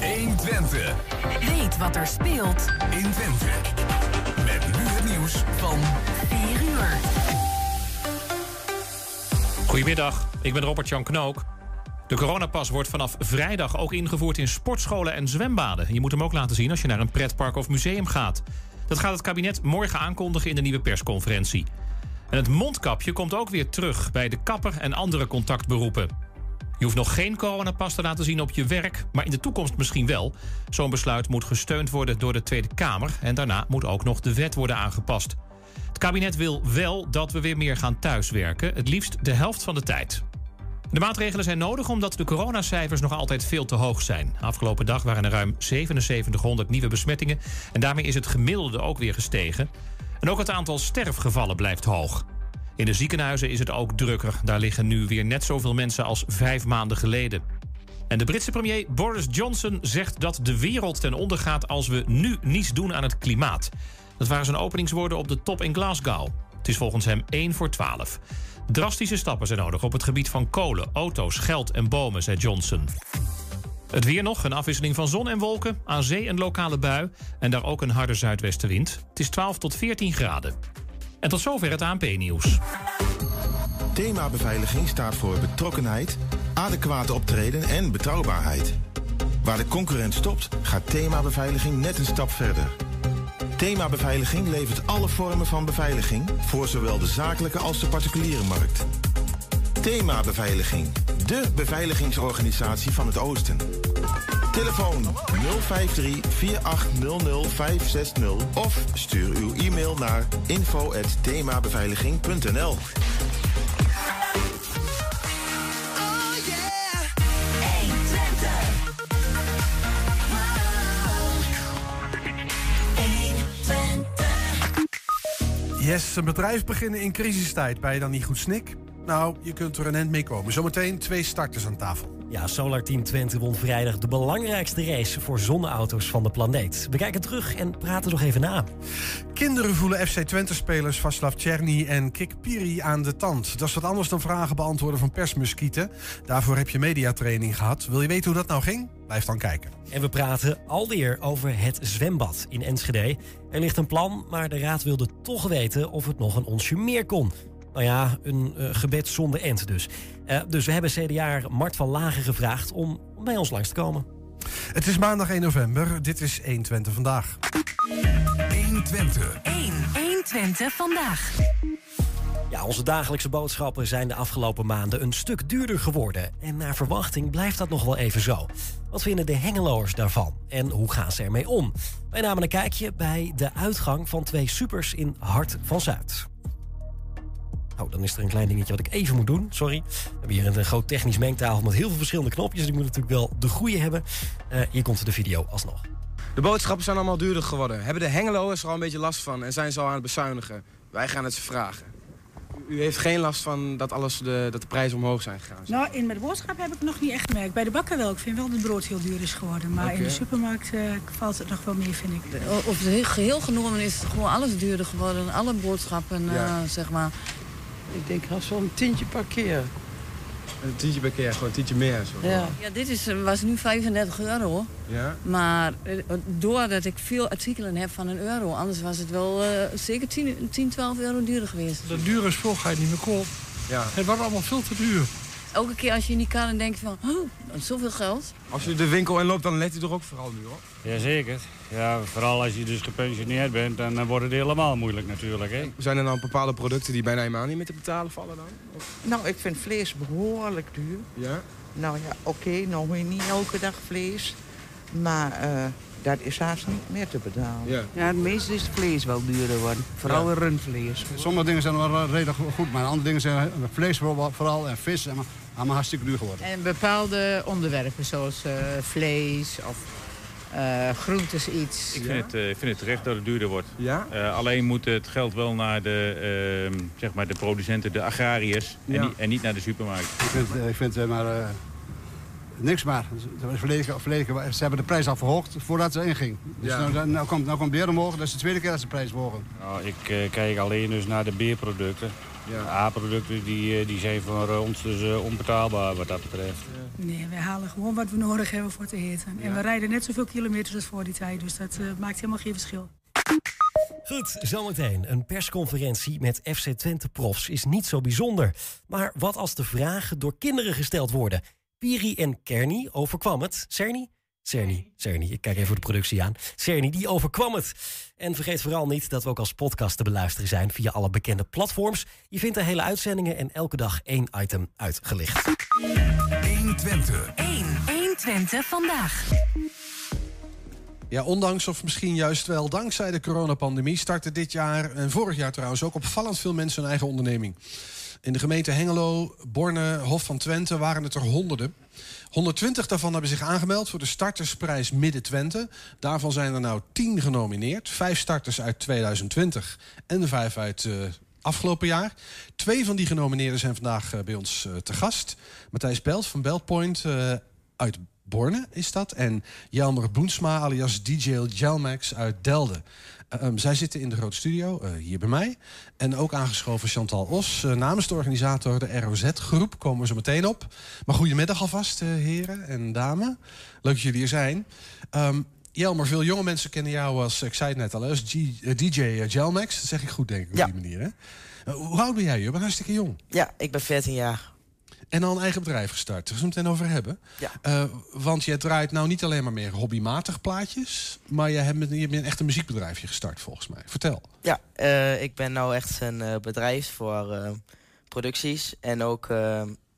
120. Weet wat er speelt in Twente. Met nu het nieuws van 4 uur. Goedemiddag, ik ben Robert-Jan Knook. De coronapas wordt vanaf vrijdag ook ingevoerd in sportscholen en zwembaden. Je moet hem ook laten zien als je naar een pretpark of museum gaat. Dat gaat het kabinet morgen aankondigen in de nieuwe persconferentie. En het mondkapje komt ook weer terug bij de kapper en andere contactberoepen. Je hoeft nog geen coronapas te laten zien op je werk, maar in de toekomst misschien wel. Zo'n besluit moet gesteund worden door de Tweede Kamer en daarna moet ook nog de wet worden aangepast. Het kabinet wil wel dat we weer meer gaan thuiswerken, het liefst de helft van de tijd. De maatregelen zijn nodig omdat de coronacijfers nog altijd veel te hoog zijn. Afgelopen dag waren er ruim 7700 nieuwe besmettingen en daarmee is het gemiddelde ook weer gestegen. En ook het aantal sterfgevallen blijft hoog. In de ziekenhuizen is het ook drukker. Daar liggen nu weer net zoveel mensen als vijf maanden geleden. En de Britse premier Boris Johnson zegt dat de wereld ten onder gaat als we nu niets doen aan het klimaat. Dat waren zijn openingswoorden op de top in Glasgow. Het is volgens hem 1 voor 12. Drastische stappen zijn nodig op het gebied van kolen, auto's, geld en bomen, zei Johnson. Het weer nog, een afwisseling van zon en wolken. Aan zee een lokale bui en daar ook een harde zuidwestenwind. Het is 12 tot 14 graden. En tot zover het ANP-nieuws. Thema beveiliging staat voor betrokkenheid, adequate optreden en betrouwbaarheid. Waar de concurrent stopt, gaat thema beveiliging net een stap verder. Thema beveiliging levert alle vormen van beveiliging voor zowel de zakelijke als de particuliere markt. Thema Beveiliging, de beveiligingsorganisatie van het Oosten. Telefoon 053 4800 560 of stuur uw e-mail naar info@themabeveiliging.nl. Yes, een bedrijf beginnen in crisistijd. Ben je dan niet goed snik? Nou, je kunt er een end mee komen. Zometeen twee starters aan tafel. Ja, Solar Team Twente won vrijdag de belangrijkste race voor zonneauto's van de planeet. We kijken terug en praten nog even na. Kinderen voelen FC Twente-spelers Vaslav Czerny en Kik Piri aan de tand. Dat is wat anders dan vragen beantwoorden van persmuskieten. Daarvoor heb je mediatraining gehad. Wil je weten hoe dat nou ging? Blijf dan kijken. En we praten alweer over het zwembad in Enschede. Er ligt een plan, maar de raad wilde toch weten of het nog een onsje meer kon. Nou ja, een uh, gebed zonder end dus. Uh, dus we hebben CDA Mart van Lagen gevraagd om bij ons langs te komen. Het is maandag 1 november. Dit is 120 vandaag. 120. 1. 120 vandaag. Ja, onze dagelijkse boodschappen zijn de afgelopen maanden een stuk duurder geworden. En naar verwachting blijft dat nog wel even zo. Wat vinden de hengeloers daarvan? En hoe gaan ze ermee om? Wij namen een kijkje bij de uitgang van twee supers in Hart van Zuid. Oh, dan is er een klein dingetje wat ik even moet doen. Sorry. We hebben hier een groot technisch mengtafel met heel veel verschillende knopjes. Dus ik moet natuurlijk wel de goede hebben. Uh, hier komt de video alsnog. De boodschappen zijn allemaal duurder geworden. Hebben de hengeloers er al een beetje last van en zijn ze al aan het bezuinigen? Wij gaan het ze vragen. U heeft geen last van dat, alles de, dat de prijzen omhoog zijn gegaan? Nou, in met de boodschap heb ik nog niet echt gemerkt. Bij de bakker wel. Ik vind wel dat het brood heel duur is geworden. Maar okay. in de supermarkt uh, valt het nog wel meer, vind ik. Op het geheel genomen is gewoon alles duurder geworden. Alle boodschappen, ja. uh, zeg maar. Ik denk al zo'n tientje per keer. Een tientje per keer, gewoon een tientje meer. Zo. Ja. ja, dit is, was nu 35 euro. Ja. Maar doordat ik veel artikelen heb van een euro, anders was het wel uh, zeker 10, 10, 12 euro duurder geweest. De dure spul ga je niet meer kopen. Ja. Het wordt allemaal veel te duur. Elke keer als je in die kan en denkt van, oh, zoveel geld. Als je de winkel in loopt, dan let u er ook vooral nu hoor. Jazeker. Ja, vooral als je dus gepensioneerd bent, dan wordt het helemaal moeilijk natuurlijk. Hè? Zijn er dan bepaalde producten die bijna helemaal niet meer te betalen vallen dan? Of? Nou, ik vind vlees behoorlijk duur. Ja? Nou ja, oké, okay, nou hoor je niet elke dag vlees. Maar uh, dat is haast niet meer te betalen. Ja, ja het meeste is het vlees wel duurder worden. Vooral ja. rundvlees. Sommige dingen zijn wel redelijk goed, maar andere dingen zijn vlees vooral en vis. En allemaal hartstikke duur geworden. En bepaalde onderwerpen zoals uh, vlees of uh, groentes iets. Ik vind, het, uh, ik vind het terecht dat het duurder wordt. Ja? Uh, alleen moet het geld wel naar de, uh, zeg maar de producenten, de agrariërs ja. en, niet, en, niet, naar de supermarkt. Ik vind, ik vind maar niks maar. Verleden, verleden, ze hebben de prijs al verhoogd voordat ze inging. Dus ja. nou, nou, komt, nou komt weer omhoog, dat is de tweede keer dat ze de prijs verhogen. Nou, ik kijk alleen dus naar de beerproducten. A-producten die, eh, die zijn voor ons dus eh, onbetaalbaar wat dat betreft. Nee, wij halen gewoon wat we nodig hebben voor te eten. En we rijden net zoveel kilometers als voor die tijd. Dus dat eh, maakt helemaal geen verschil. Goed, zometeen. Een persconferentie met FC Twente profs is niet zo bijzonder. Maar wat als de vragen door kinderen gesteld worden? Piri en Kerny overkwam het. Cerny? Cerny, Cerny, ik kijk even voor de productie aan. Cerny, die overkwam het. En vergeet vooral niet dat we ook als podcast te beluisteren zijn via alle bekende platforms. Je vindt de hele uitzendingen en elke dag één item uitgelicht. 120. 1. 120 vandaag. Ja, ondanks of misschien juist wel dankzij de coronapandemie starten dit jaar en vorig jaar trouwens ook opvallend veel mensen een eigen onderneming. In de gemeente Hengelo, Borne, Hof van Twente waren het er honderden. 120 daarvan hebben zich aangemeld voor de startersprijs Midden Twente. Daarvan zijn er nou 10 genomineerd. Vijf starters uit 2020 en vijf uit uh, afgelopen jaar. Twee van die genomineerden zijn vandaag uh, bij ons uh, te gast. Matthijs Belt van Beltpoint uit Borne is dat. En Jelmer Boensma alias DJ Jelmax uit Delden. Um, zij zitten in de grote studio, uh, hier bij mij. En ook aangeschoven Chantal Os, uh, namens de organisator de ROZ-groep. Komen we zo meteen op. Maar goedemiddag alvast, uh, heren en dames. Leuk dat jullie hier zijn. Um, Jelmer, veel jonge mensen kennen jou als, ik zei het net al, als G DJ Jelmax. Dat zeg ik goed, denk ik, op ja. die manier. Hè? hoe oud ben jij? Je bent hartstikke jong. Ja, ik ben 14 jaar. En al een eigen bedrijf gestart. Daar gaan we het meteen over hebben. Ja. Uh, want jij draait nou niet alleen maar meer hobbymatig plaatjes. Maar je hebt, je hebt een echt een muziekbedrijfje gestart volgens mij. Vertel. Ja, uh, ik ben nou echt een uh, bedrijf voor producties. En ook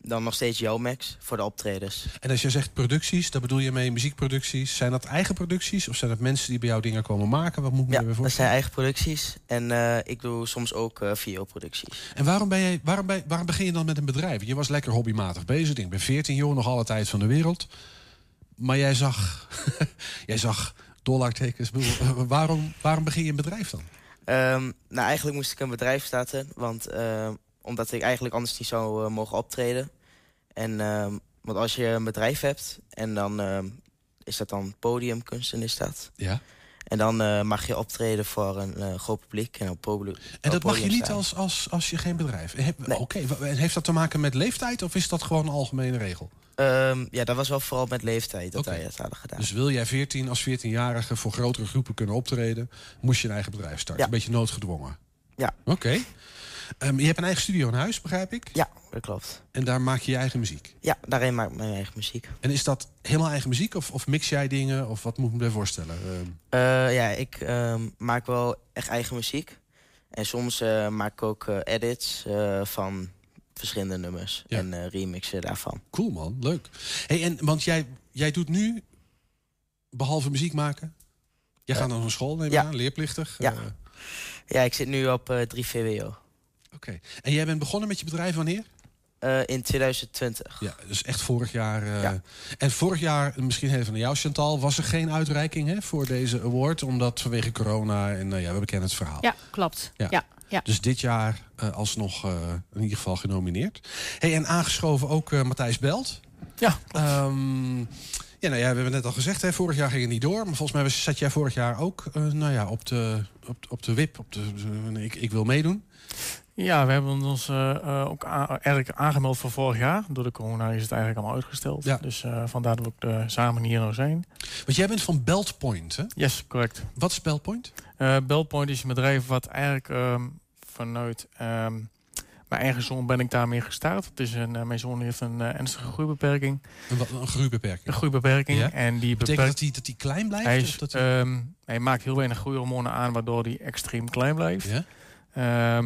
dan nog steeds Jomax voor de optredens. En als je zegt producties, dan bedoel je mee muziekproducties. Zijn dat eigen producties of zijn dat mensen die bij jou dingen komen maken? Wat moet ik ja, me dat zijn eigen producties. En uh, ik doe soms ook uh, videoproducties. En waarom, ben je, waarom, ben, waarom begin je dan met een bedrijf? Je was lekker hobbymatig bezig. Ik ben 14 jaar, nog alle tijd van de wereld. Maar jij zag, jij zag dollartekens. waarom, waarom begin je een bedrijf dan? Um, nou, eigenlijk moest ik een bedrijf starten. Want uh, omdat ik eigenlijk anders niet zou uh, mogen optreden. En uh, want als je een bedrijf hebt en dan uh, is dat dan podiumkunsten is dat. Ja. En dan uh, mag je optreden voor een groot publiek en op podium. En dat mag je niet als, als, als je geen bedrijf hebt. Nee. Oké, okay. heeft dat te maken met leeftijd of is dat gewoon een algemene regel? Um, ja, dat was wel vooral met leeftijd dat okay. wij het hadden gedaan. Dus wil jij 14 als 14-jarige voor grotere groepen kunnen optreden, moest je een eigen bedrijf starten. Ja. Een beetje noodgedwongen. Ja. Oké. Okay. Um, je hebt een eigen studio in huis, begrijp ik? Ja, dat klopt. En daar maak je je eigen muziek? Ja, daarin maak ik mijn eigen muziek. En is dat helemaal eigen muziek of, of mix jij dingen? Of wat moet ik me voorstellen? Um... Uh, ja, ik um, maak wel echt eigen muziek. En soms uh, maak ik ook uh, edits van verschillende nummers. Ja. En remixen daarvan. Cool man, leuk. Hey, en, want jij, jij doet nu, behalve muziek maken... Jij gaat naar een school, neem je ja. aan, leerplichtig? Ja. ja, ik zit nu op 3 VWO. Oké. Okay. En jij bent begonnen met je bedrijf wanneer? Uh, in 2020. Ja, dus echt vorig jaar. Uh, ja. En vorig jaar, misschien even naar jou Chantal, was er geen uitreiking hè, voor deze award, omdat vanwege corona en uh, ja, we bekennen het verhaal. Ja, klopt. Ja. ja. ja. Dus dit jaar alsnog in ieder geval genomineerd. Hey, en aangeschoven ook Matthijs Belt. Ja. Um, ja, nou ja, we hebben net al gezegd, hè, vorig jaar ging het niet door. Maar volgens mij zat jij vorig jaar ook nou ja, op, de, op, op de wip. Op de, ik, ik wil meedoen. Ja, we hebben ons uh, uh, ook eigenlijk aangemeld voor vorig jaar. Door de corona is het eigenlijk allemaal uitgesteld. Ja. Dus uh, vandaar dat we ook uh, samen hier nou zijn. Want jij bent van Beltpoint, hè? Yes, correct. Wat is Beltpoint? Beltpoint is een bedrijf wat eigenlijk um, vanuit um, mijn eigen zoon ben ik daarmee gestart. Het is een, mijn zoon heeft een ernstige groeibeperking. Een, wat, een groeibeperking? Een groeibeperking. Ja? En die Betekent beperkt, dat hij dat die klein blijft? Hij, is, of dat hij... Um, hij maakt heel weinig groeihormonen aan, waardoor hij extreem klein blijft. Ja?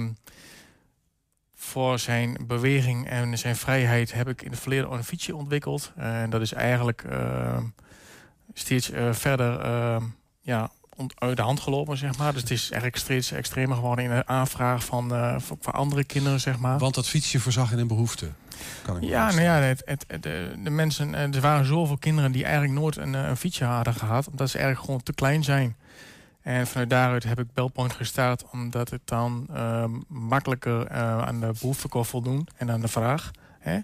Voor zijn beweging en zijn vrijheid heb ik in het verleden een fietsje ontwikkeld. En dat is eigenlijk uh, steeds uh, verder uh, ja, uit de hand gelopen, zeg maar. Dus het is eigenlijk steeds extremer geworden in de aanvraag van, uh, andere kinderen, zeg maar. Want dat fietsje voorzag in een behoefte? Kan ik ja, nou ja, het, het, het, de, de mensen, er waren zoveel kinderen die eigenlijk nooit een, een fietsje hadden gehad. Omdat ze eigenlijk gewoon te klein zijn. En vanuit daaruit heb ik Belpoint gestart, omdat het dan uh, makkelijker uh, aan de behoefte kon voldoen en aan de vraag. Hè?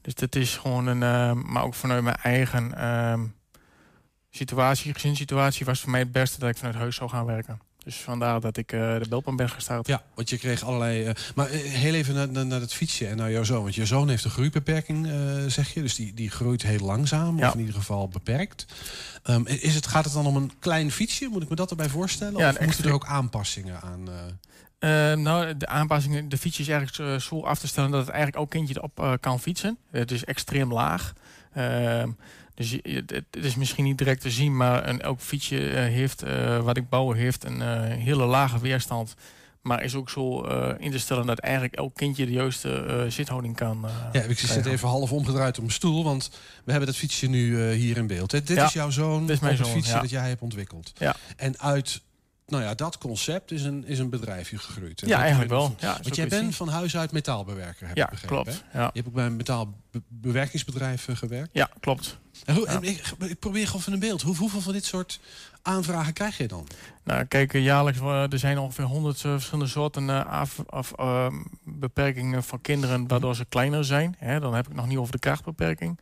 Dus dat is gewoon een, uh, maar ook vanuit mijn eigen situatie, gezinssituatie, was voor mij het beste dat ik vanuit huis zou gaan werken. Dus vandaar dat ik eh, de belpan ben gestart. Ja, want je kreeg allerlei... eh, maar eh, heel even naar, naar, naar het fietsje en naar jouw zoon. Want je zoon heeft een groeibeperking, zeg je. Dus die, die groeit heel langzaam, Ja. of in ieder geval beperkt. Ehm, is het, gaat het dan om een klein fietsje? Moet ik me dat erbij voorstellen? Ja, of moeten er ook aanpassingen aan? eh? Eh, nou, de aanpassingen, de fiets is eigenlijk zo af te stellen dat het eigenlijk ook kindje erop kan fietsen. Het is extreem laag. Dus je- het, het is misschien niet direct te zien, maar een, elk fietsje eh, heeft, eh, wat ik bouw, heeft een eh, hele lage weerstand. Maar is ook zo in te stellen dat eigenlijk elk kindje de juiste zithouding kan. eh, Ja, ik zit even half omgedraaid op mijn stoel, want we hebben dat fietsje nu hier in beeld. Dit, dit Ja, is jouw zoon dit is mijn op het zoon, fietsje ja. dat jij hebt ontwikkeld. Ja. En uit nou ja, dat concept is een, is een bedrijfje gegroeid. En Ja, eigenlijk wel. Ja, want jij bent zien. van huis uit metaalbewerker, heb Ja, ik begrepen. klopt, ja. Je hebt ook bij een metaalbewerkingsbedrijf eh, gewerkt. Ja, klopt. En hoe, Ja. en ik, ik probeer gewoon van een beeld. Hoe, hoeveel van dit soort aanvragen krijg je dan? Nou, kijk, eh, jaarlijks eh, er zijn ongeveer 100 eh, verschillende soorten af, of, ehm, beperkingen van kinderen waardoor ze kleiner zijn. Hè, dan heb ik nog niet over de krachtbeperking.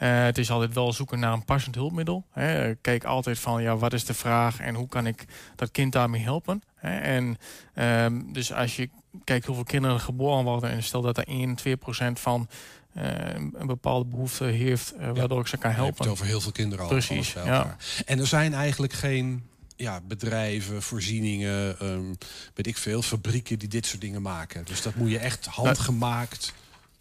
Eh, het is altijd wel zoeken naar een passend hulpmiddel. Hè. Kijk altijd van ja, wat is de vraag en hoe kan ik dat kind daarmee helpen. Hè. En ehm, dus als je kijkt hoeveel kinderen geboren worden en stel dat er 1, 2 procent van eh, een bepaalde behoefte heeft, eh, waardoor ik ze kan Je hebt helpen. het over heel veel kinderen al. Precies, ja. En er zijn eigenlijk geen ja, bedrijven, voorzieningen, ehm, weet ik veel, fabrieken die dit soort dingen maken. Dus dat moet je echt handgemaakt.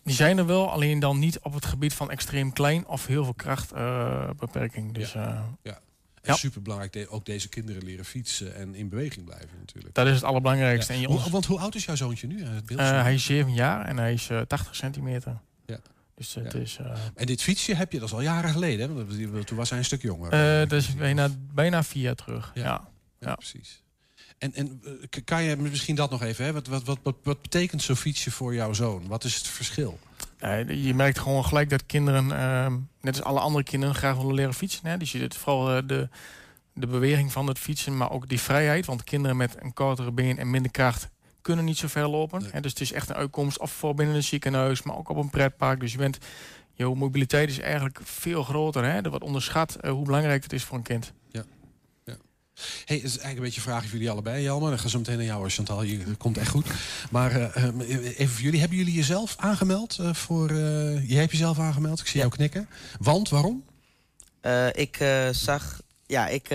Die zijn er wel, alleen dan niet op het gebied van extreem klein of heel veel krachtbeperking. dus eh, Ja. En Ja. superbelangrijk, de- ook deze kinderen leren fietsen en in beweging blijven natuurlijk. dat is het allerbelangrijkste. En je want hoe oud is jouw zoontje nu? eh, Het beeld eh, hij is 7 jaar en hij is eh, 80 centimeter. Ja. Dus het Ja. is... En dit fietsje heb je, dat is al jaren geleden. Hè? Want Toen was hij een stuk jonger. eh, dat is bijna, bijna vier jaar terug. Ja. Ja. Ja, precies. En, en eh, kan je misschien dat nog even? Wat, wat, wat, wat, betekent zo'n fietsje voor jouw zoon? Wat is het verschil? Je merkt gewoon gelijk dat kinderen, ehm, net als alle andere kinderen, graag willen leren fietsen. Hè? Dus je ziet vooral eh, de, de beweging van het fietsen, maar ook die vrijheid. Want kinderen met een kortere been en minder kracht kunnen niet zo ver lopen. Hè? Dus het is echt een uitkomst of voor binnen een ziekenhuis, maar ook op een pretpark. Dus je bent, je mobiliteit is eigenlijk veel groter. Hè? Er wordt onderschat eh, hoe belangrijk het is voor een kind. Ja. Hey, het is eigenlijk een beetje een vraag voor jullie allebei, Jelmer. Dan gaan zo meteen naar jou, Chantal. Je dat komt echt goed. Maar eh, eh, even voor jullie. Hebben jullie jezelf aangemeld? eh, voor, eh, jij hebt jezelf aangemeld. Ik zie jou knikken. Want, waarom? Ik zag, ja, ik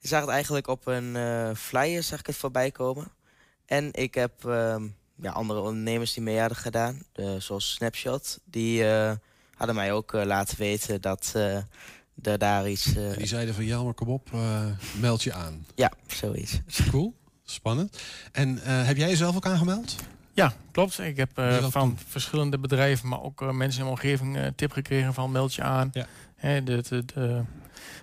zag het eigenlijk op een flyer zag ik het voorbij komen. En ik heb ehm, ja, andere ondernemers die mee hadden gedaan, zoals Snapshot, die hadden mij ook laten weten dat daar iets. eh, Die zeiden van, Jelmer, kom op, eh, meld je aan. ja, zoiets. Cool, spannend. En eh, heb jij jezelf ook aangemeld? Ja, klopt. Ik heb eh, van verschillende bedrijven, maar ook eh, mensen in mijn omgeving eh, tip gekregen van meld je aan. Ja. De, de-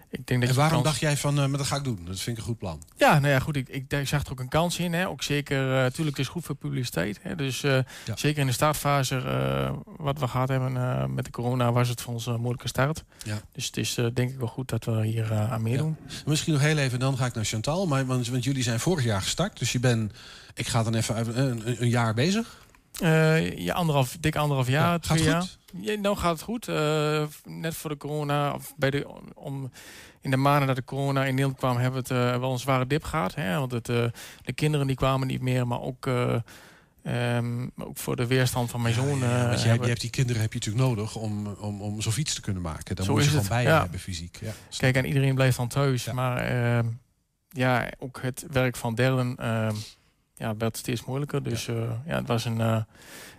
ik denk dat En waarom kans- dacht jij van, eh, maar dat ga ik doen. Dat vind ik een goed plan. Ja, nou ja, goed. Ik, ik, ik zag er ook een kans in. Hè. Ook zeker, natuurlijk, het is goed voor publiciteit. Hè. Dus eh, zeker in de startfase, eh, wat we gehad hebben eh, met de corona, was het voor ons een moeilijke start. Ja. Dus het is eh, denk ik wel goed dat we hier eh, aan meedoen. Misschien nog heel even, dan ga ik naar Chantal. Maar, want, want jullie zijn vorig jaar gestart. Dus je bent, ik ga dan even eh, een, een jaar bezig. Eh, ja, anderhalf, dik anderhalf jaar, Ja, twee gaat jaar. Ja, nou gaat het goed. Eh, net voor de corona, of bij de, om, in de maanden dat de corona in Nederland kwam, hebben we het eh, wel een zware dip gehad. Hè? Want het, de kinderen die kwamen niet meer, maar ook, eh, ehm, ook voor de weerstand van mijn zoon. Ja, want je, hebt, je hebt die kinderen heb je natuurlijk nodig om, om, om zo'n fiets te kunnen maken. Daar Zo moet je gewoon bij hebben fysiek. Ja. Kijk, en iedereen blijft dan thuis. Maar ehm, ja, ook het werk van derden ehm, ja, werd steeds moeilijker. Dus eh, ja, het was een eh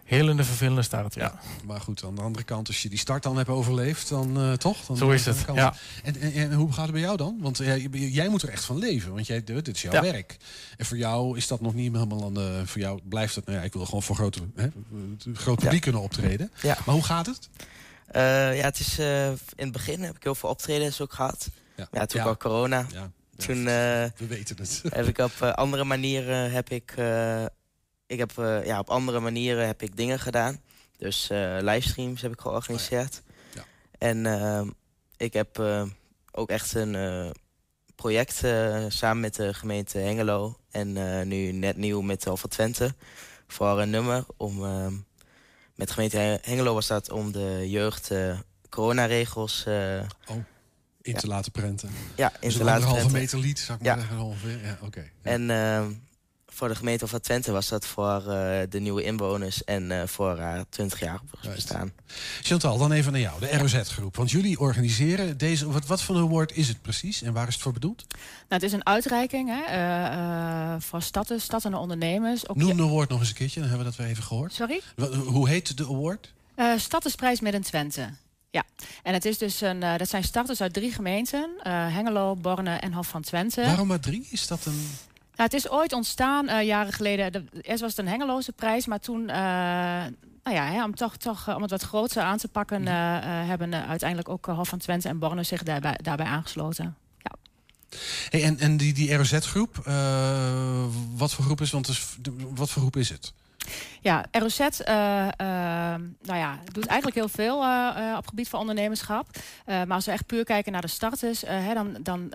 helende vervelende start. Ja. Maar goed, aan de andere kant, als je die start dan hebt overleefd, dan eh, toch? Dan Zo is het, ja. En, en, en hoe gaat het bij jou dan? Want jij, jij moet er echt van leven, want jij, dit is jouw Ja. werk. En voor jou is dat nog niet helemaal aan de... Voor jou blijft het, nou ja, ik wil gewoon voor grote, hè, groot publiek kunnen optreden. Ja. Maar hoe gaat het? Eh, ja, het is, eh, in het begin heb ik heel veel optredens ook gehad. Ja, Ja, toen Ja. kwam corona. Ja. Toen eh, We weten het. heb ik op eh, andere manieren heb ik, eh, ik heb, eh, ja, op andere manieren heb ik dingen gedaan. Dus eh, livestreams heb ik georganiseerd. Ja. En eh, ik heb eh, ook echt een eh, project eh, samen met de gemeente Hengelo en eh, nu net nieuw met Alpha Twente voor een nummer om eh, met de gemeente Hengelo was dat om de jeugd eh, coronaregels eh, Oh. In te laten prenten. Ja, in dus te een laten prenten. meter lied, zou ik Ja. maar zeggen. Ongeveer. Ja, oké. En ehm, voor de gemeente van Twente was dat voor eh, de nieuwe inwoners en eh, voor haar 20 jaar bestaan. Chantal, dan even naar jou, de ROZ-groep. Want jullie organiseren deze... Wat, wat voor een award is het precies en waar is het voor bedoeld? Nou, het is een uitreiking hè, eh, eh, voor stad, stad en ondernemers. Ook Noem je- de award nog eens een keertje, dan hebben we dat weer even gehoord. Sorry? Wat- hoe heet de award? Eh Stadsprijs Midden-Twente. Ja, en het is dus een, eh, dat zijn starters uit drie gemeenten: eh, Hengelo, Borne en Hof van Twente. Waarom maar drie? Is dat een... Nou, het is ooit ontstaan eh, jaren geleden. De, eerst was het een Hengeloze prijs, maar toen, nou ja, hè, om, toch, toch, om het wat groter aan te pakken, hebben uiteindelijk ook Hof van Twente en Borne zich daarbij, daarbij aangesloten. Hey, en en die, die ROZ-groep, wat voor groep is Want is, wat voor groep is het? Ja, ROZ eh, eh, nou ja, doet eigenlijk heel veel eh, eh, op het gebied van ondernemerschap. Maar als we echt puur kijken naar de starters, hè, dan, dan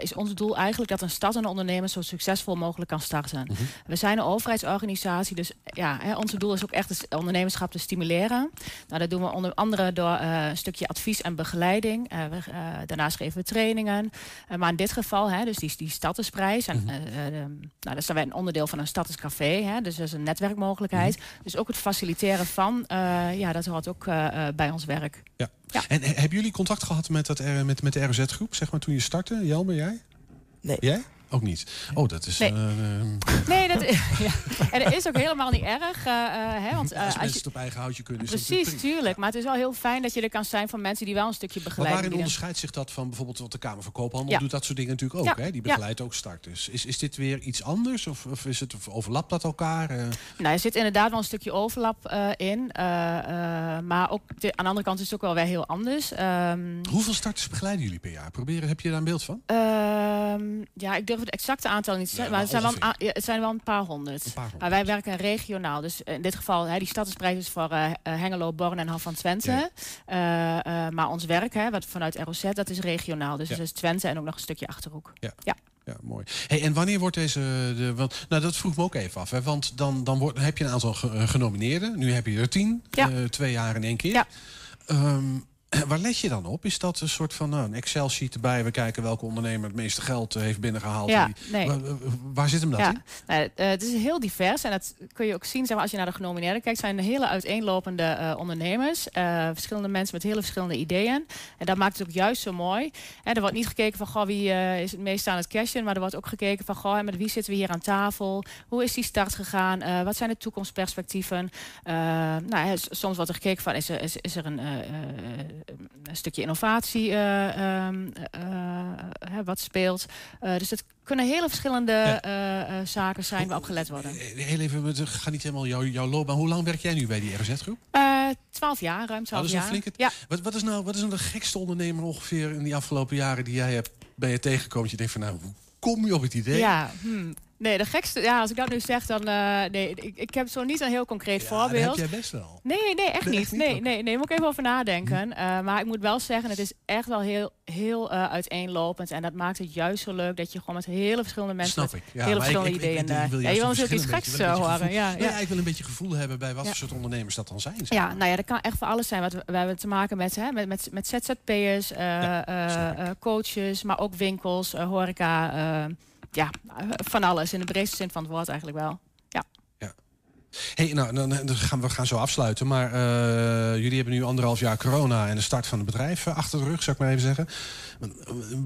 is ons doel eigenlijk dat een startende ondernemer zo succesvol mogelijk kan starten. We zijn een overheidsorganisatie, dus ja, hè, ons doel is ook echt het ondernemerschap te stimuleren. Nou, dat doen we onder andere door een stukje advies en begeleiding. We, daarnaast geven we trainingen. Maar in dit geval, hè, dus die, die startersprijs. En, eh, eh, nou, daar zijn wij een onderdeel van een starterscafé. Hè, dus dat is een netwerkmogelijkheid. Dus ook het faciliteren van, eh, ja, dat hoort ook eh, eh, bij ons werk. Ja. En he- hebben jullie contact gehad met, dat, met, met de ROZ-groep, zeg maar, toen je startte? Jelmer, jij? Nee. Jij? Ook niet? Oh, dat is... Nee. eh, eh, Nee, dat, ja. en dat is ook helemaal niet erg. eh, hè, want, als als mensen je, het op eigen houtje kunnen... is precies, tuurlijk. Maar het is wel heel fijn dat je er kan zijn van mensen die wel een stukje Maar begeleiding waarin onderscheidt zich dat van bijvoorbeeld wat de Kamer van Koophandel doet dat soort dingen natuurlijk ook? Hè? Die begeleidt ook starters. Is, is dit weer iets anders of, of, is het, of overlapt dat elkaar? Nou, er zit inderdaad wel een stukje overlap in. maar ook de- aan de andere kant is het ook wel weer heel anders. Ehm, hoeveel starters begeleiden jullie per jaar? Proberen, heb je daar een beeld van? ehm, ja, ik durf het exacte aantal niet zeggen. Maar het zijn, wel, een ja, het zijn wel een paar honderd. Maar wij werken regionaal. Dus in dit geval, hè, die stadsprijs is voor eh, eh, Hengelo, Born en Hof van Twente. Eh, eh, maar ons werk, hè, wat vanuit ROZ, dat is regionaal. Dus Ja. dat is Twente en ook nog een stukje Achterhoek. Ja. ja. Ja, mooi. Hey, en wanneer wordt deze... De, want, nou, dat vroeg me ook even af. Hè, want dan, dan, wordt, heb je een aantal ge- eh, genomineerden. Nu heb je er tien. Ja. eh, twee jaar in één keer. Ehm, waar let je dan op? Is dat een soort van nou, een Excel-sheet erbij? We kijken welke ondernemer het meeste geld eh, heeft binnengehaald. Ja, Die- nee. waar, waar zit hem dat ja. in? Nou, eh, het is heel divers en dat kun je ook zien zeg maar, als je naar de genomineerden kijkt. zijn hele uiteenlopende eh, ondernemers. eh, verschillende mensen met hele verschillende ideeën. En dat maakt het ook juist zo mooi. Hè, er wordt niet gekeken van goh, wie eh, is het meest aan het cashen. Maar er wordt ook gekeken van goh, met wie zitten we hier aan tafel? Hoe is die start gegaan? Eh, wat zijn de toekomstperspectieven? Eh, nou, soms wordt er gekeken van is er, is, is er een, eh, eh, een stukje innovatie eh, ehm, eh, hè, wat speelt. Eh, dus het kunnen hele verschillende eh, eh, zaken zijn waarop gelet worden. Eh, Heel even, we gaan niet helemaal jouw, jouw loopbaan. Hoe lang werk jij nu bij die RZ-groep? Eh, Twaalf jaar, ruim twaalf dat is een jaar. flinke... Ja. Wat, wat, is nou, wat is nou de gekste ondernemer ongeveer in die afgelopen jaren die jij hebt, ben je tegengekomen? Dat je denkt van nou, hoe kom je op het idee? Ja, hmm. Nee, de gekste, ja, als ik dat nu zeg, dan. eh, nee, ik, ik heb zo niet een heel concreet dat voorbeeld. heb jij best wel. Nee, nee, echt Nee, niet. echt niet? Nee. Hm. nee, nee, moet ik even over nadenken. Eh, maar ik moet wel zeggen, het is echt wel heel, heel eh, uiteenlopend. En dat maakt het juist zo leuk dat je gewoon met hele verschillende mensen. Snap ik. Ja, hele ik- verschillende ik- ik- ideeën. ik wil ja, je wil natuurlijk iets geks horen. Ja, Nee, ja. ja, ik wil een beetje gevoel hebben bij wat Ja. voor soort ondernemers dat dan zijn. zeg Ja, nou ja, dat kan echt voor alles zijn. Wat we, we hebben te maken met, hè, met, met, met ZZP'ers, coaches, maar ook winkels, horeca. Eh, ja, eh, van alles. In de breedste zin van het woord eigenlijk wel. Ja. Hey, nou, dan, dan gaan we gaan zo afsluiten. Maar eh, jullie hebben nu anderhalf jaar corona en de start van het bedrijf eh, achter de rug, zou ik maar even zeggen.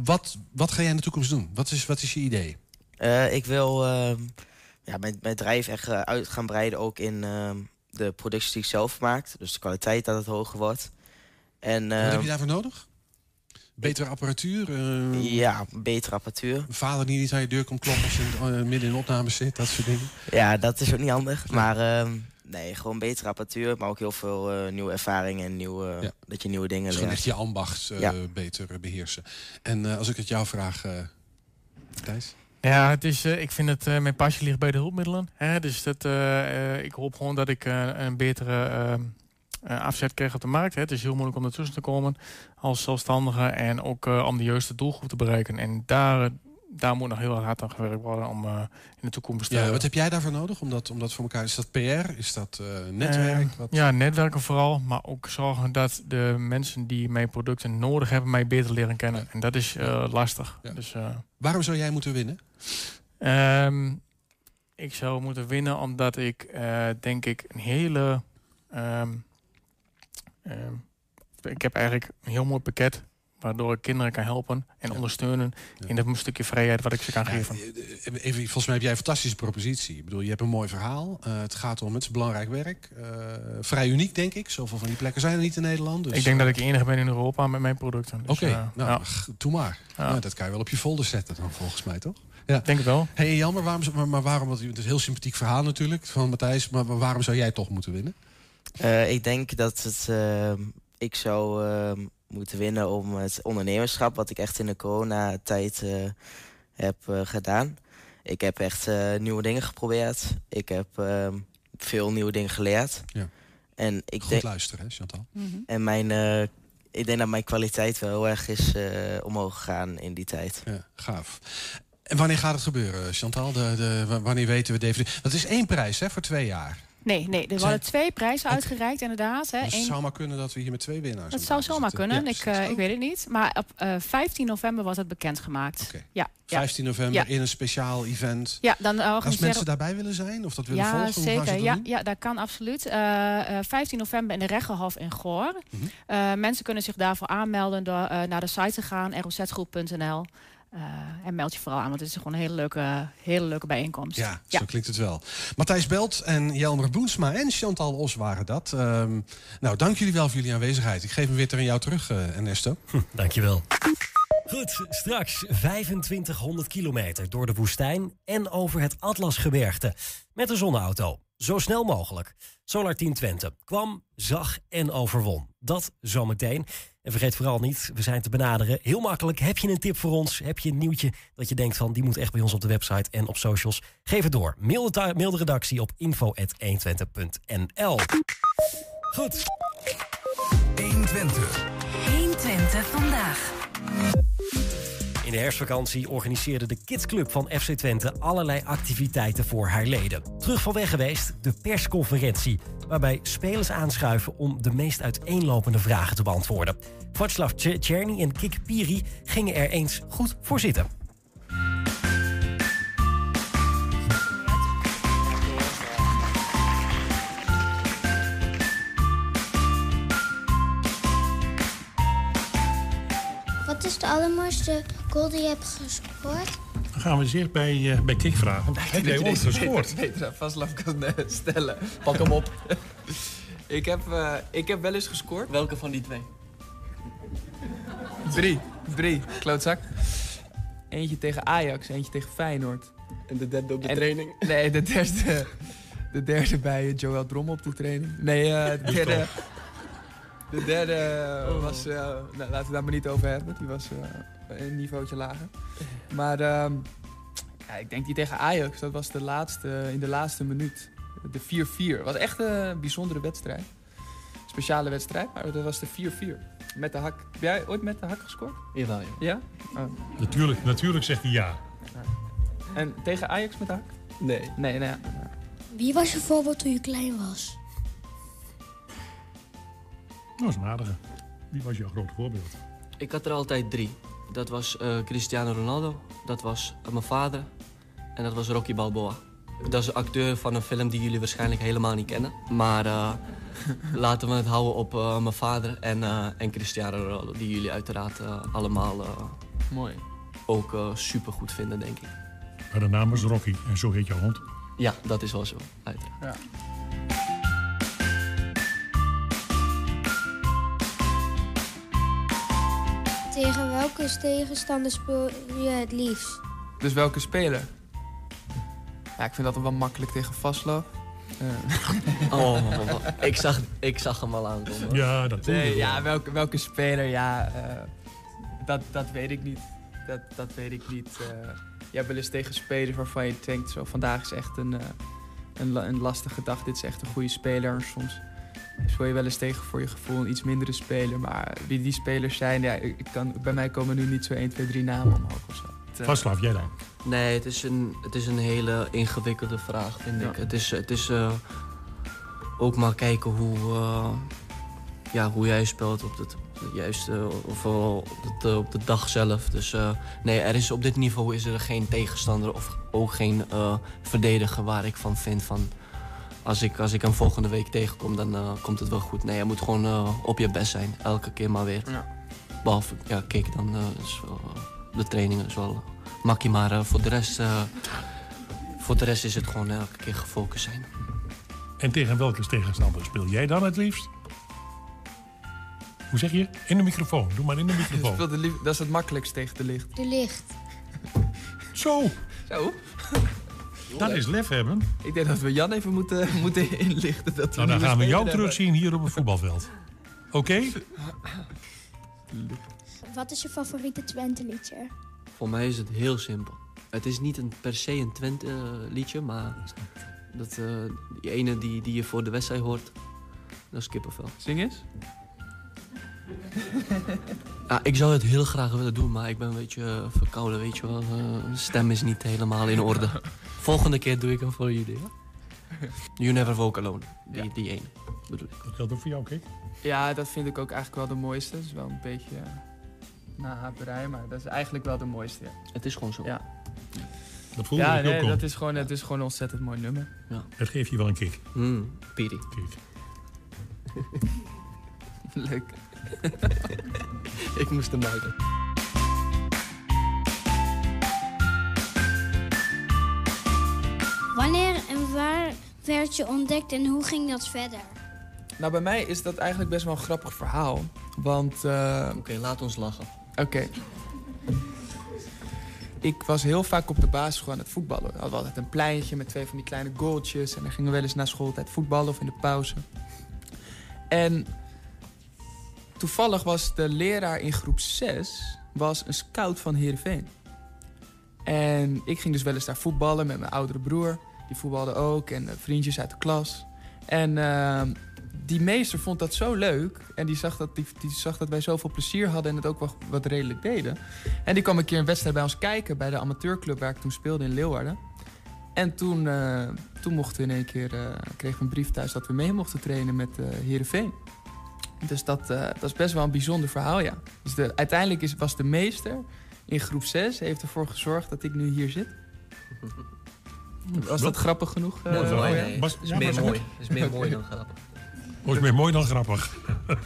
Wat, wat ga jij in de toekomst doen? Wat is, wat is je idee? Eh, ik wil ehm, ja, mijn, mijn bedrijf echt eh, uit gaan breiden ook in ehm, de producties die ik zelf maak. Dus de kwaliteit dat het hoger wordt. En, wat heb ehm, je daarvoor nodig? Betere apparatuur? eh, Ja, betere apparatuur. Een vader die niet aan je deur komt kloppen als je eh, midden in opnames zit, dat soort dingen. Ja, dat is ook niet handig. Maar ehm, nee, gewoon betere apparatuur. Maar ook heel veel eh, nieuwe ervaringen en nieuwe, dat je nieuwe dingen Dus leert. gewoon echt je ambacht eh, Ja. beter eh, beheersen. En eh, als ik het jou vraag, eh Thijs? Ja, het is, eh, ik vind het, eh, mijn passie ligt bij de hulpmiddelen. Hè? Dus dat, eh, eh, ik hoop gewoon dat ik eh, een betere eh, eh, afzet krijg op de markt. Hè? Het is heel moeilijk om ertussen te komen als zelfstandige. En ook eh, om de juiste doelgroep te bereiken. En daar, daar moet nog heel hard aan gewerkt worden om eh, in de toekomst... Ja, eh, wat heb jij daarvoor nodig om dat, om dat voor elkaar... Is dat PR? Is dat eh, netwerk? eh, Wat? ja, netwerken vooral. Maar ook zorgen dat de mensen die mijn producten nodig hebben... mij beter leren kennen. En dat is eh, lastig. Dus, eh, Waarom zou jij moeten winnen? Ehm, ik zou moeten winnen omdat ik, eh, denk ik, een hele... ehm, ehm, ik heb eigenlijk een heel mooi pakket... waardoor ik kinderen kan helpen en ondersteunen... in dat stukje vrijheid wat ik ze kan geven. Eh, Even, volgens mij heb jij een fantastische propositie. Ik bedoel, je hebt een mooi verhaal. Eh, het gaat om het is belangrijk werk. Eh, vrij uniek, denk ik. Zoveel van die plekken zijn er niet in Nederland. Dus, ik denk dat eh, ik de enige ben in Europa met mijn producten. Dus, Oké, eh, nou, doe maar. Ja. Nou, dat kan je wel op je folder zetten dan, volgens mij, toch? Ja. Denk het wel. Hey, Jan, maar waarom, maar, maar waarom het is een heel sympathiek verhaal natuurlijk van Matthijs. Maar waarom zou jij toch moeten winnen? Eh, ik denk dat het, eh, ik zou eh, moeten winnen om het ondernemerschap... wat ik echt in de coronatijd eh heb eh, gedaan. Ik heb echt eh, nieuwe dingen geprobeerd. Ik heb eh, veel nieuwe dingen geleerd. Ja. En ik Goed denk, luisteren, hè, Chantal? En mijn, eh, ik denk dat mijn kwaliteit wel heel erg is eh, omhoog gegaan in die tijd. Ja, gaaf. En wanneer gaat het gebeuren, Chantal? De, de, wa- wanneer weten we definitief? Dat is één prijs, hè, voor twee jaar. Nee, nee, er worden twee prijzen uitgereikt inderdaad. Hè. Dus het Eén- zou maar kunnen dat we hier met twee winnaars aan zou zomaar zitten. kunnen. Ja, ik, eh, ik weet het niet. Maar op eh, 15 november wordt het bekendgemaakt. Ja, ja. 15 november Ja. in een speciaal event. Ja, dan Als mensen daarbij willen zijn of dat willen ja, volgen, ze zeker. Ja, doen? ja, dat kan absoluut. Eh, eh, 15 november in de Reggenhof in Goor. Mhm. Eh, mensen kunnen zich daarvoor aanmelden door eh, naar de site te gaan, rozgroep.nl. Eh, en meld je vooral aan, want het is gewoon een hele leuke, hele leuke bijeenkomst. Ja, zo klinkt het wel. Matthijs Belt en Jelmer Boensma en Chantal Os waren dat. Ehm, nou, dank jullie wel voor jullie aanwezigheid. Ik geef hem weer aan jou terug, eh, Ernesto. Dankjewel. Goed, straks 2500 kilometer door de woestijn en over het Atlasgebergte. Met een zonneauto. Zo snel mogelijk. Solar Team Twente kwam, zag en overwon. Dat zometeen. En vergeet vooral niet, we zijn te benaderen. Heel makkelijk. Heb je een tip voor ons? Heb je een nieuwtje dat je denkt van... die moet echt bij ons op de website en op socials? Geef het door. Mail de, mail de redactie op info.120.nl Goed. 120. 120 vandaag. In de herfstvakantie organiseerde de Kidsclub van FC Twente allerlei activiteiten voor haar leden. Terug van weg geweest, de persconferentie, waarbij spelers aanschuiven om de meest uiteenlopende vragen te beantwoorden. Václav Czerny en Kik Piri gingen er eens goed voor zitten. Is de allermooiste goal die je hebt gescoord? Dan gaan we eens eerst bij, eh, bij Kik vragen. Heb jij ooit gescoord? Beter aan Vaslav kan eh, stellen. Pak hem op. ik, heb, eh, ik heb wel eens gescoord. Welke van die twee? Drie. Drie. Klootzak. Eentje tegen Ajax, eentje tegen Feyenoord. En de derde op de training? Nee, de derde, de derde bij Joël Drommel op de training. Nee, eh, de derde... De derde was... eh, nou, laten we het daar maar niet over hebben. Die was eh, een niveautje lager. Maar ehm, ja, ik denk die tegen Ajax, dat was de laatste, in de laatste minuut. De 4-4. was echt een bijzondere wedstrijd. Speciale wedstrijd, maar dat was de 4-4. Met de hak. Heb jij ooit met de hak gescoord? Jawel, ja. Ja? Oh. Natuurlijk, natuurlijk zegt hij ja. En tegen Ajax met de hak? Nee. Nee, nee. Wie was je voorbeeld toen je klein was? Dat is een aardige. Wie was jouw grote voorbeeld? Ik had er altijd drie. Dat was eh, Cristiano Ronaldo, dat was eh, mijn vader en dat was Rocky Balboa. Dat is een acteur van een film die jullie waarschijnlijk helemaal niet kennen. Maar eh, laten we het houden op eh, mijn vader en, eh, en Cristiano Ronaldo. Die jullie uiteraard allemaal eh, Mooi. ook eh super goed vinden, denk ik. Maar de naam was Rocky en zo heet jouw hond. Ja, dat is wel zo, uiteraard. Ja. Tegen welke tegenstander speel je het liefst? Dus welke speler? Ja, ik vind dat wel makkelijk tegen Vaslav. Eh. Oh, ik zag, ik zag hem al aankomen. Ja, dat Nee, je ja, wel. welke, welke speler, ja, eh, dat, dat weet ik niet. Dat, dat weet ik niet. eh. je hebt wel eens tegen spelers waarvan je denkt, zo, vandaag is echt een, eh, een, een lastige dag. Dit is echt een goede speler. Soms speel je wel eens tegen voor je gevoel een iets mindere speler. Maar wie die spelers zijn, ja, ik kan, bij mij komen nu niet zo 1, 2, 3 namen omhoog of zo. eh, Vaslav, jij dan? Nee, het is een, het is een hele ingewikkelde vraag, vind ik. Het is, het is eh, ook maar kijken hoe, eh, ja, hoe jij speelt op het, juiste, of op, het, op de dag zelf. Dus eh, nee, er is, op dit niveau is er geen tegenstander of ook geen eh, verdediger waar ik van vind van... Als ik, als ik hem volgende week tegenkom, dan eh, komt het wel goed. Nee, je moet gewoon eh, op je best zijn. Elke keer maar weer. Behalve, ja, kijk, dan eh, is wel, eh, de trainingen is wel makkie. Maar eh, voor, de rest, eh, voor de rest is het gewoon elke keer gefocust zijn. En tegen welke tegenstander speel jij dan het liefst? Hoe zeg je? In de microfoon. Doe maar in de microfoon. De dat is het makkelijkst tegen de licht. De licht. Zo. Zo. Dat is lef hebben. Ik denk dat we Jan even moeten, moeten inlichten. Dat Nou, dan gaan we jou terugzien hier op het voetbalveld. Oké? Wat is je favoriete Twente liedje? Voor mij is het heel simpel. Het is niet een, per se een Twente-liedje, maar dat, eh, die ene die, die je voor de wedstrijd hoort, dat is kippenvel. Zing eens. Ja, ik zou het heel graag willen doen, maar ik ben een beetje eh, verkouden, weet je wel. Eh, Mijn stem is niet helemaal in orde. Volgende keer doe ik hem voor jullie, ja? You Never Walk Alone, die, die ene, bedoel ik. Dat geldt ook voor jou, kijk. Ja, dat vind ik ook eigenlijk wel de mooiste. Het is wel een beetje uh, nahaperij, maar dat is eigenlijk wel de mooiste. Ja. Het is gewoon zo. Ja, Dat voelde ja ik nee, ook al. dat is, gewoon, het is gewoon een ontzettend mooi nummer. Ja. Dat geeft je wel een kick. Mm, Piri. Leuk. ik moest hem buiten. Wanneer en waar werd je ontdekt en hoe ging dat verder? Nou, bij mij is dat eigenlijk best wel een grappig verhaal. Want... Oké, laat ons lachen. Oké. Ik was heel vaak op de basisschool aan het voetballen. We hadden altijd een pleintje met twee van die kleine goaltjes. En dan gingen we wel eens na schooltijd voetballen of in de pauze. En toevallig was de leraar in groep 6 was een scout van Heerenveen. En ik ging dus wel eens daar voetballen met mijn oudere broer. Die voetbalde ook en eh, vriendjes uit de klas. En eh, die meester vond dat zo leuk. En die zag dat, die, die zag dat wij zoveel plezier hadden en het ook wat redelijk deden. En die kwam een keer een wedstrijd bij ons kijken bij de amateurclub waar ik toen speelde in Leeuwarden. En toen, eh, toen mochten we in één keer, eh, kregen we een brief thuis dat we mee mochten trainen met eh Heerenveen. Dus dat, eh, dat is best wel een bijzonder verhaal, ja. Dus de, uiteindelijk is, was de meester in groep 6, heeft ervoor gezorgd dat ik nu hier zit. Was dat grappig genoeg? eh, jou? nee. Het is meer mooi. Is meer mooi dan grappig. Oh, is meer mooi dan grappig.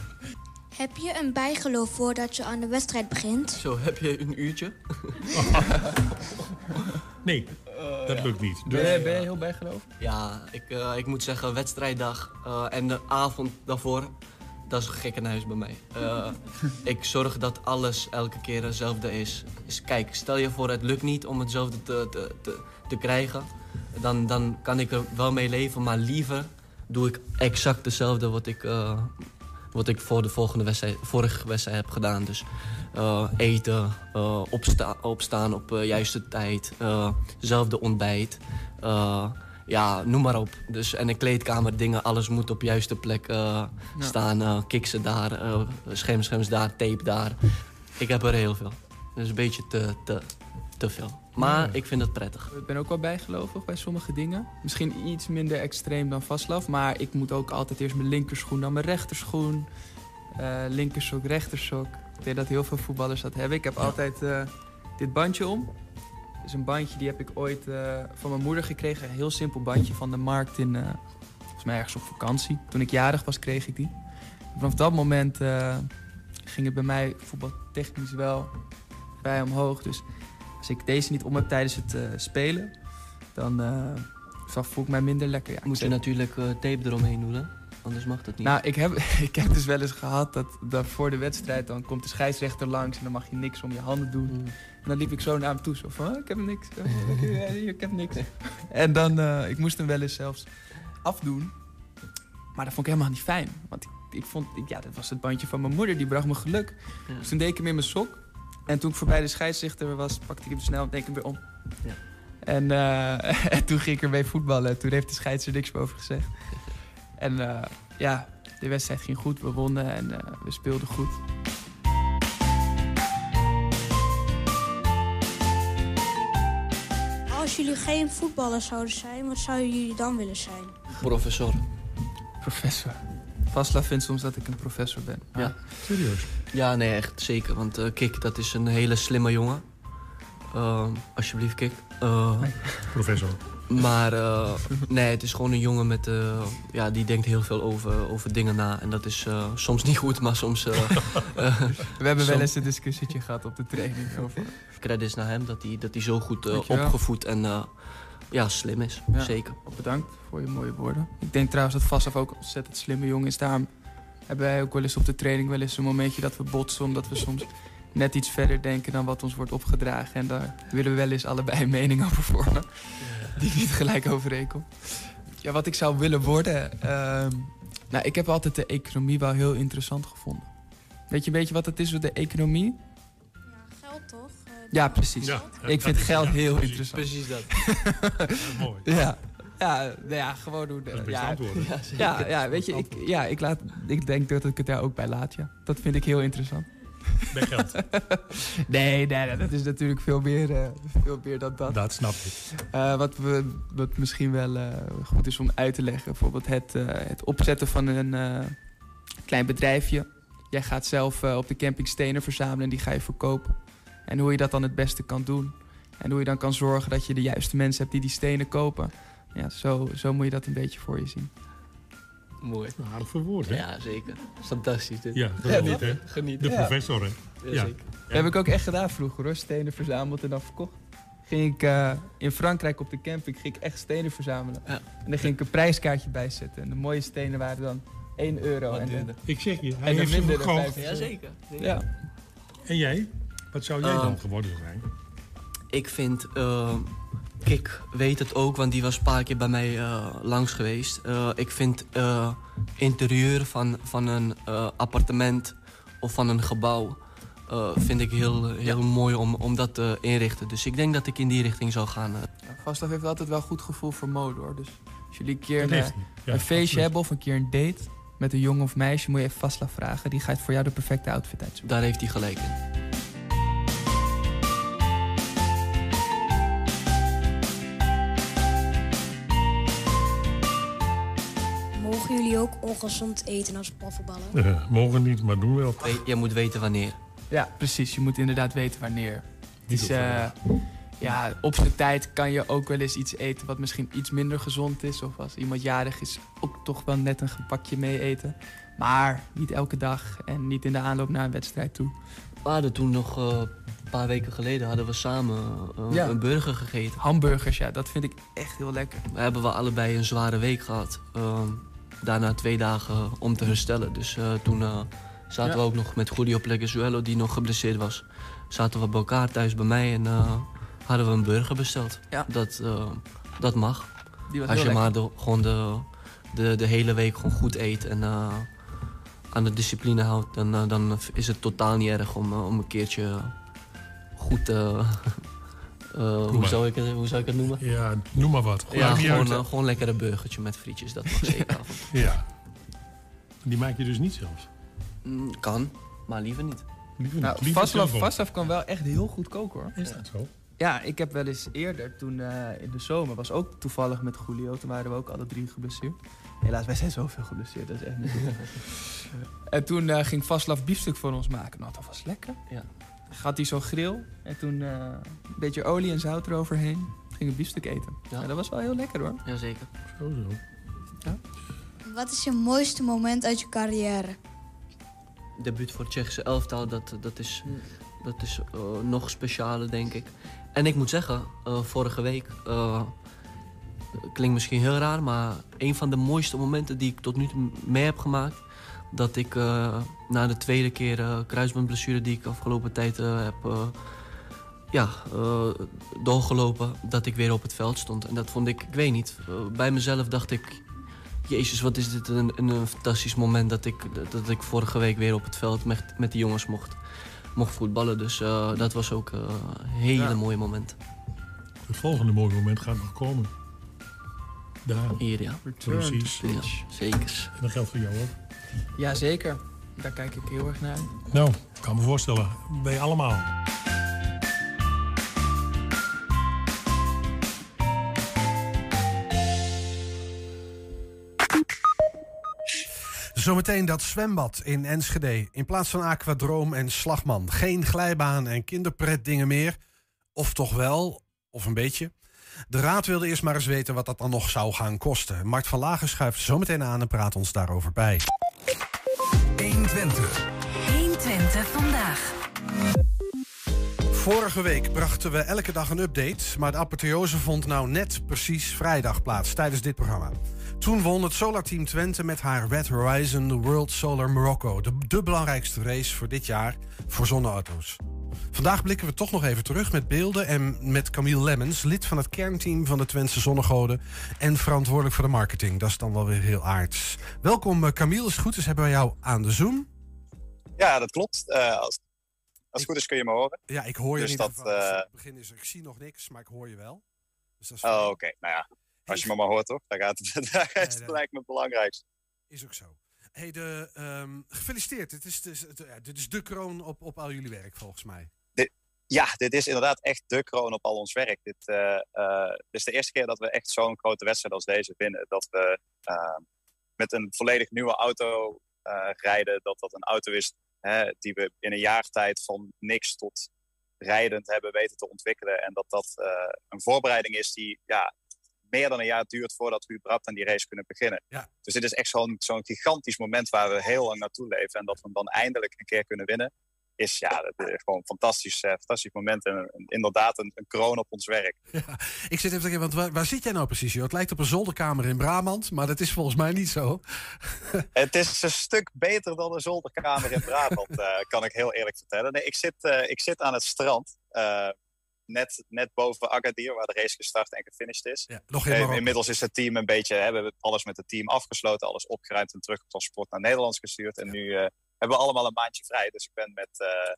Heb je een bijgeloof voordat je aan de wedstrijd begint? Zo, heb je een uurtje? Nee, dat lukt niet. Ben je, ben je heel bijgelovig? Ja, ik, eh, ik moet zeggen, wedstrijddag eh, en de avond daarvoor, dat is een gekkenhuis bij mij. Eh, ik zorg dat alles elke keer hetzelfde is. Dus kijk, stel je voor het lukt niet om hetzelfde te, te, te, te krijgen, dan, dan kan ik er wel mee leven, maar liever doe ik exact hetzelfde wat ik, eh, wat ik voor de volgende wedstrijd, vorige wedstrijd heb gedaan. Dus eh, eten, opsta opstaan op de juiste tijd, zelfde ontbijt. ja, noem maar op. Dus, en de kleedkamer, dingen, alles moet op de juiste plek eh, staan. kiksen daar, schermscherms daar, tape daar. Ik heb er heel veel. Dus een beetje te, te, te veel. Maar ik vind het prettig. Ik ben ook wel bijgelovig bij sommige dingen. Misschien iets minder extreem dan Vaslav. Maar ik moet ook altijd eerst mijn linkerschoen dan mijn rechterschoen. eh linkersok, rechtersok. Ik denk dat heel veel voetballers dat hebben. Ik heb altijd eh, dit bandje om. Dus een bandje die heb ik ooit eh, van mijn moeder gekregen. Een heel simpel bandje van de markt in... volgens mij ergens op vakantie. Toen ik jarig was kreeg ik die. Vanaf dat moment ging het bij mij voetbaltechnisch wel bij omhoog. Dus als ik deze niet om heb tijdens het eh, spelen, dan uh, voel ik mij minder lekker. Ja, Moet je natuurlijk uh, tape eromheen doen, hè? Anders mag dat niet. Nou, ik heb, ik heb dus wel eens gehad dat, dat voor de wedstrijd... dan komt de scheidsrechter langs en dan mag je niks om je handen doen. Mm. En dan liep ik zo naar hem toe, zo van, oh, ik heb niks. Oh, ik heb niks. en dan, uh, ik moest hem wel eens zelfs afdoen. Maar dat vond ik helemaal niet fijn. Want ik, ik vond, ik, ja, dat was het bandje van mijn moeder, die bracht me geluk. Ja. Dus toen deed ik hem in mijn sok. En toen ik voorbij de scheidsrechter was, pakte ik hem snel en deed ik weer om. Ja. En, uh, en, toen ging ik ermee voetballen. En toen heeft de scheidsrechter niks meer over gezegd. En uh, ja, de wedstrijd ging goed. We wonnen en uh, we speelden goed. als jullie geen voetballers zouden zijn, wat zouden jullie dan willen zijn? Professor. Professor. Vaslav vindt soms dat ik een professor ben. Ja. Serieus? Ja, nee, echt zeker. Want eh, Kik, dat is een hele slimme jongen. Ehm, alsjeblieft, Kik. Eh, Professor. Maar eh, nee, het is gewoon een jongen met, eh, ja, die denkt heel veel over, over dingen na. En dat is eh, soms niet goed, maar soms... eh, eh, We hebben wel eens een discussietje gehad op de training over. Credits naar hem, dat hij, dat hij zo goed eh, opgevoed en eh, ja, slim is. Ja, Zeker. Bedankt voor je mooie woorden. Ik denk trouwens dat Vaslav ook een ontzettend slimme jongen is. Daarom hebben wij ook wel eens op de training wel eens een momentje dat we botsen. Omdat we soms net iets verder denken dan wat ons wordt opgedragen. En daar willen we wel eens allebei een mening over vormen. Die niet gelijk overeenkomt. Ja, wat ik zou willen worden... ehm, nou, ik heb altijd de economie wel heel interessant gevonden. Weet je een beetje wat het is met de economie? Ja, precies. Ja, ik vind is- geld ja, heel precies, interessant. precies dat. mooi. Ja. Ja, nou ja, gewoon doen. Dat is best ja, ja, Ja, weet je, ik, ja, ik, laat, ik denk dat ik het daar ook bij laat, ja. Dat vind ik heel interessant. Bij geld. nee, nee, dat is natuurlijk veel meer, eh, veel meer dan dat. Dat snap ik. Eh, wat, we, wat misschien wel eh, goed is om uit te leggen. Bijvoorbeeld het, eh, het opzetten van een eh, klein bedrijfje. Jij gaat zelf op de camping stenen verzamelen en die ga je verkopen. En hoe je dat dan het beste kan doen. En hoe je dan kan zorgen dat je de juiste mensen hebt die die stenen kopen. Ja, zo, zo moet je dat een beetje voor je zien. Mooi. Aardig verwoord, hè? Ja, zeker. Fantastisch dit. Ja, geniet, hè? Geniet. De Ja. professor, hè? Ja, zeker. Dat heb ik ook echt gedaan vroeger hoor. Stenen verzameld en dan verkocht. Ging ik eh, in Frankrijk op de camping ging ik echt stenen verzamelen. En dan ging ik een prijskaartje bijzetten. En de mooie stenen waren dan 1 euro. Wat en de- duurder. Ik zeg je, hij en heeft ze minder dan verkocht. 5 Ja, zeker. zeker. Ja. En jij? Wat zou jij dan geworden zijn? Ik vind, eh, Kik weet het ook, want die was een paar keer bij mij eh, langs geweest. Eh, ik vind eh, interieur van, van een eh, appartement of van een gebouw... eh, vind ik heel, heel mooi om, om dat te inrichten. Dus ik denk dat ik in die richting zou gaan. Ja, heeft altijd wel goed gevoel voor mode hoor. Dus als jullie een keer een. Ja, een feestje absoluut. hebben of een keer een date met een jongen of meisje, moet je even Vaslav vragen. Die gaat voor jou de perfecte outfit uitzoeken. Daar heeft hij gelijk in. Ook ongezond eten als profvoetballer? Eh, mogen niet, maar doen wel. We- je moet weten wanneer. Ja, precies. Je moet inderdaad weten wanneer. Dus op eh, ja, op zijn tijd kan je ook wel eens iets eten wat misschien iets minder gezond is. Of als iemand jarig is, ook toch wel net een gebakje mee eten. Maar niet elke dag en niet in de aanloop naar een wedstrijd toe. We hadden toen nog eh, een paar weken geleden hadden we samen Ja. een burger gegeten. Hamburgers, ja, dat vind ik echt heel lekker. We hebben we allebei een zware week gehad. Ehm, daarna twee dagen om te herstellen. Dus eh, toen eh, zaten Ja. we ook nog met Julio Pleguezuelo, die nog geblesseerd was. Zaten we bij elkaar thuis bij mij en eh, hadden we een burger besteld. Ja. Dat, dat mag. Die was Als je maar de, gewoon de, de, de hele week gewoon goed eet en aan de discipline houdt... dan, dan is het totaal niet erg om, om een keertje goed... eh, hoe, maar. zou ik het, hoe zou ik het noemen? Ja, noem maar wat. Ja, gewoon, uit, hè? eh, gewoon lekker een burgertje met frietjes. Dat mag zeker af. Ja. Die maak je dus niet zelf. Mm, Kan, maar liever niet. Liever Nou, niet. Kan wel echt heel goed koken hoor. Is dat zo? Ja, ik heb wel eens eerder, toen eh, in de zomer, was ook toevallig met Julio. Toen waren we ook alle drie geblesseerd. Helaas, wij zijn zoveel geblesseerd, dat is echt niet goed. En toen eh, ging Vaslav biefstuk voor ons maken. Nou, dat was lekker. Ja. Gaat hij zo'n grill en toen eh, een beetje olie en zout eroverheen. Ging een biefstuk eten. Ja. dat was wel heel lekker hoor. Jazeker. Zo, zo. Wat is je mooiste moment uit je carrière? Debuut voor het Tsjechische elftal, dat, dat is, dat is eh, nog specialer, denk ik. En ik moet zeggen, eh, vorige week... eh, klinkt misschien heel raar, maar een van de mooiste momenten die ik tot nu toe mee heb gemaakt... dat ik eh, na de tweede keer eh, kruisbandblessure die ik afgelopen tijd eh, heb... ja, doorgelopen, dat ik weer op het veld stond. En dat vond ik, ik weet niet, bij mezelf dacht ik... Jezus, wat is dit een, een, fantastisch moment dat ik, dat, ik vorige week weer op het veld met, met die jongens mocht, mocht voetballen. Dus dat was ook een hele Ja. mooie moment. Het volgende mooie moment gaat nog komen. Daar. Hier, ja. Precies. Ja, zeker. En dat geldt voor jou ook. Jazeker, daar kijk ik heel erg naar. Nou, kan me voorstellen. Bij allemaal. Zometeen dat zwembad in Enschede. In plaats van aquadroom en slagman. Geen glijbaan en kinderpretdingen meer. Of toch wel, of een beetje. De raad wilde eerst maar eens weten wat dat dan nog zou gaan kosten. Mart van Lagen schuift zometeen aan en praat ons daarover bij. 120. 120 vandaag. Vorige week brachten we elke dag een update, maar de apotheose vond nou net precies vrijdag plaats tijdens dit programma. Toen won het Solar Team Twente met haar Red Horizon de World Solar Morocco, de, de belangrijkste race voor dit jaar voor zonneauto's. Vandaag blikken we toch nog even terug met beelden en met Camille Lemmens, lid van het kernteam van de Twentse Zonnegoden en verantwoordelijk voor de marketing. Dat is dan wel weer heel aards. Welkom eh, Camille, als het goed is hebben we jou aan de Zoom. Ja, dat klopt. Eh, als, als het goed is kun je me horen. Ja, ik hoor je dus niet. dat, eh, Het begin is, ik zie nog niks, maar ik hoor je wel. Dus dat is Oh, oké. Nou ja, als je me maar hoort toch, dan gaat het, dan is het lijkt me het belangrijkste. Is ook zo. Hey, de, ehm, gefeliciteerd. Dit is, dus, dit is de kroon op, op al jullie werk, volgens mij. Dit, ja, dit is inderdaad echt de kroon op al ons werk. Dit, eh, eh, dit is de eerste keer dat we echt zo'n grote wedstrijd als deze winnen. Dat we eh, met een volledig nieuwe auto eh, rijden. Dat dat een auto is hè, die we in een jaar tijd van niks tot rijdend hebben weten te ontwikkelen. En dat dat een voorbereiding is die ja, meer dan een jaar duurt voordat we überhaupt aan die race kunnen beginnen. Ja. Dus dit is echt zo'n gigantisch moment waar we heel lang naartoe leven. En dat we hem dan eindelijk een keer kunnen winnen, is ja, dat is gewoon een fantastisch, eh, fantastisch moment. En inderdaad een, een kroon op ons werk. Ik zit even te kijken, want waar, waar zit jij nou precies? Joh? Het lijkt op een zolderkamer in Brabant, maar dat is volgens mij niet zo. Het is een stuk beter dan een zolderkamer in Brabant, eh, kan ik heel eerlijk vertellen. Nee, ik, zit, eh, ik zit aan het strand. Net, net boven Agadir, waar de race gestart en gefinished is. nog in Eh, inmiddels is het team een beetje, hè, we hebben alles met het team afgesloten, alles opgeruimd en terugtransport naar Nederland gestuurd. En nu eh, hebben we allemaal een maandje vrij. Dus ik ben met, eh,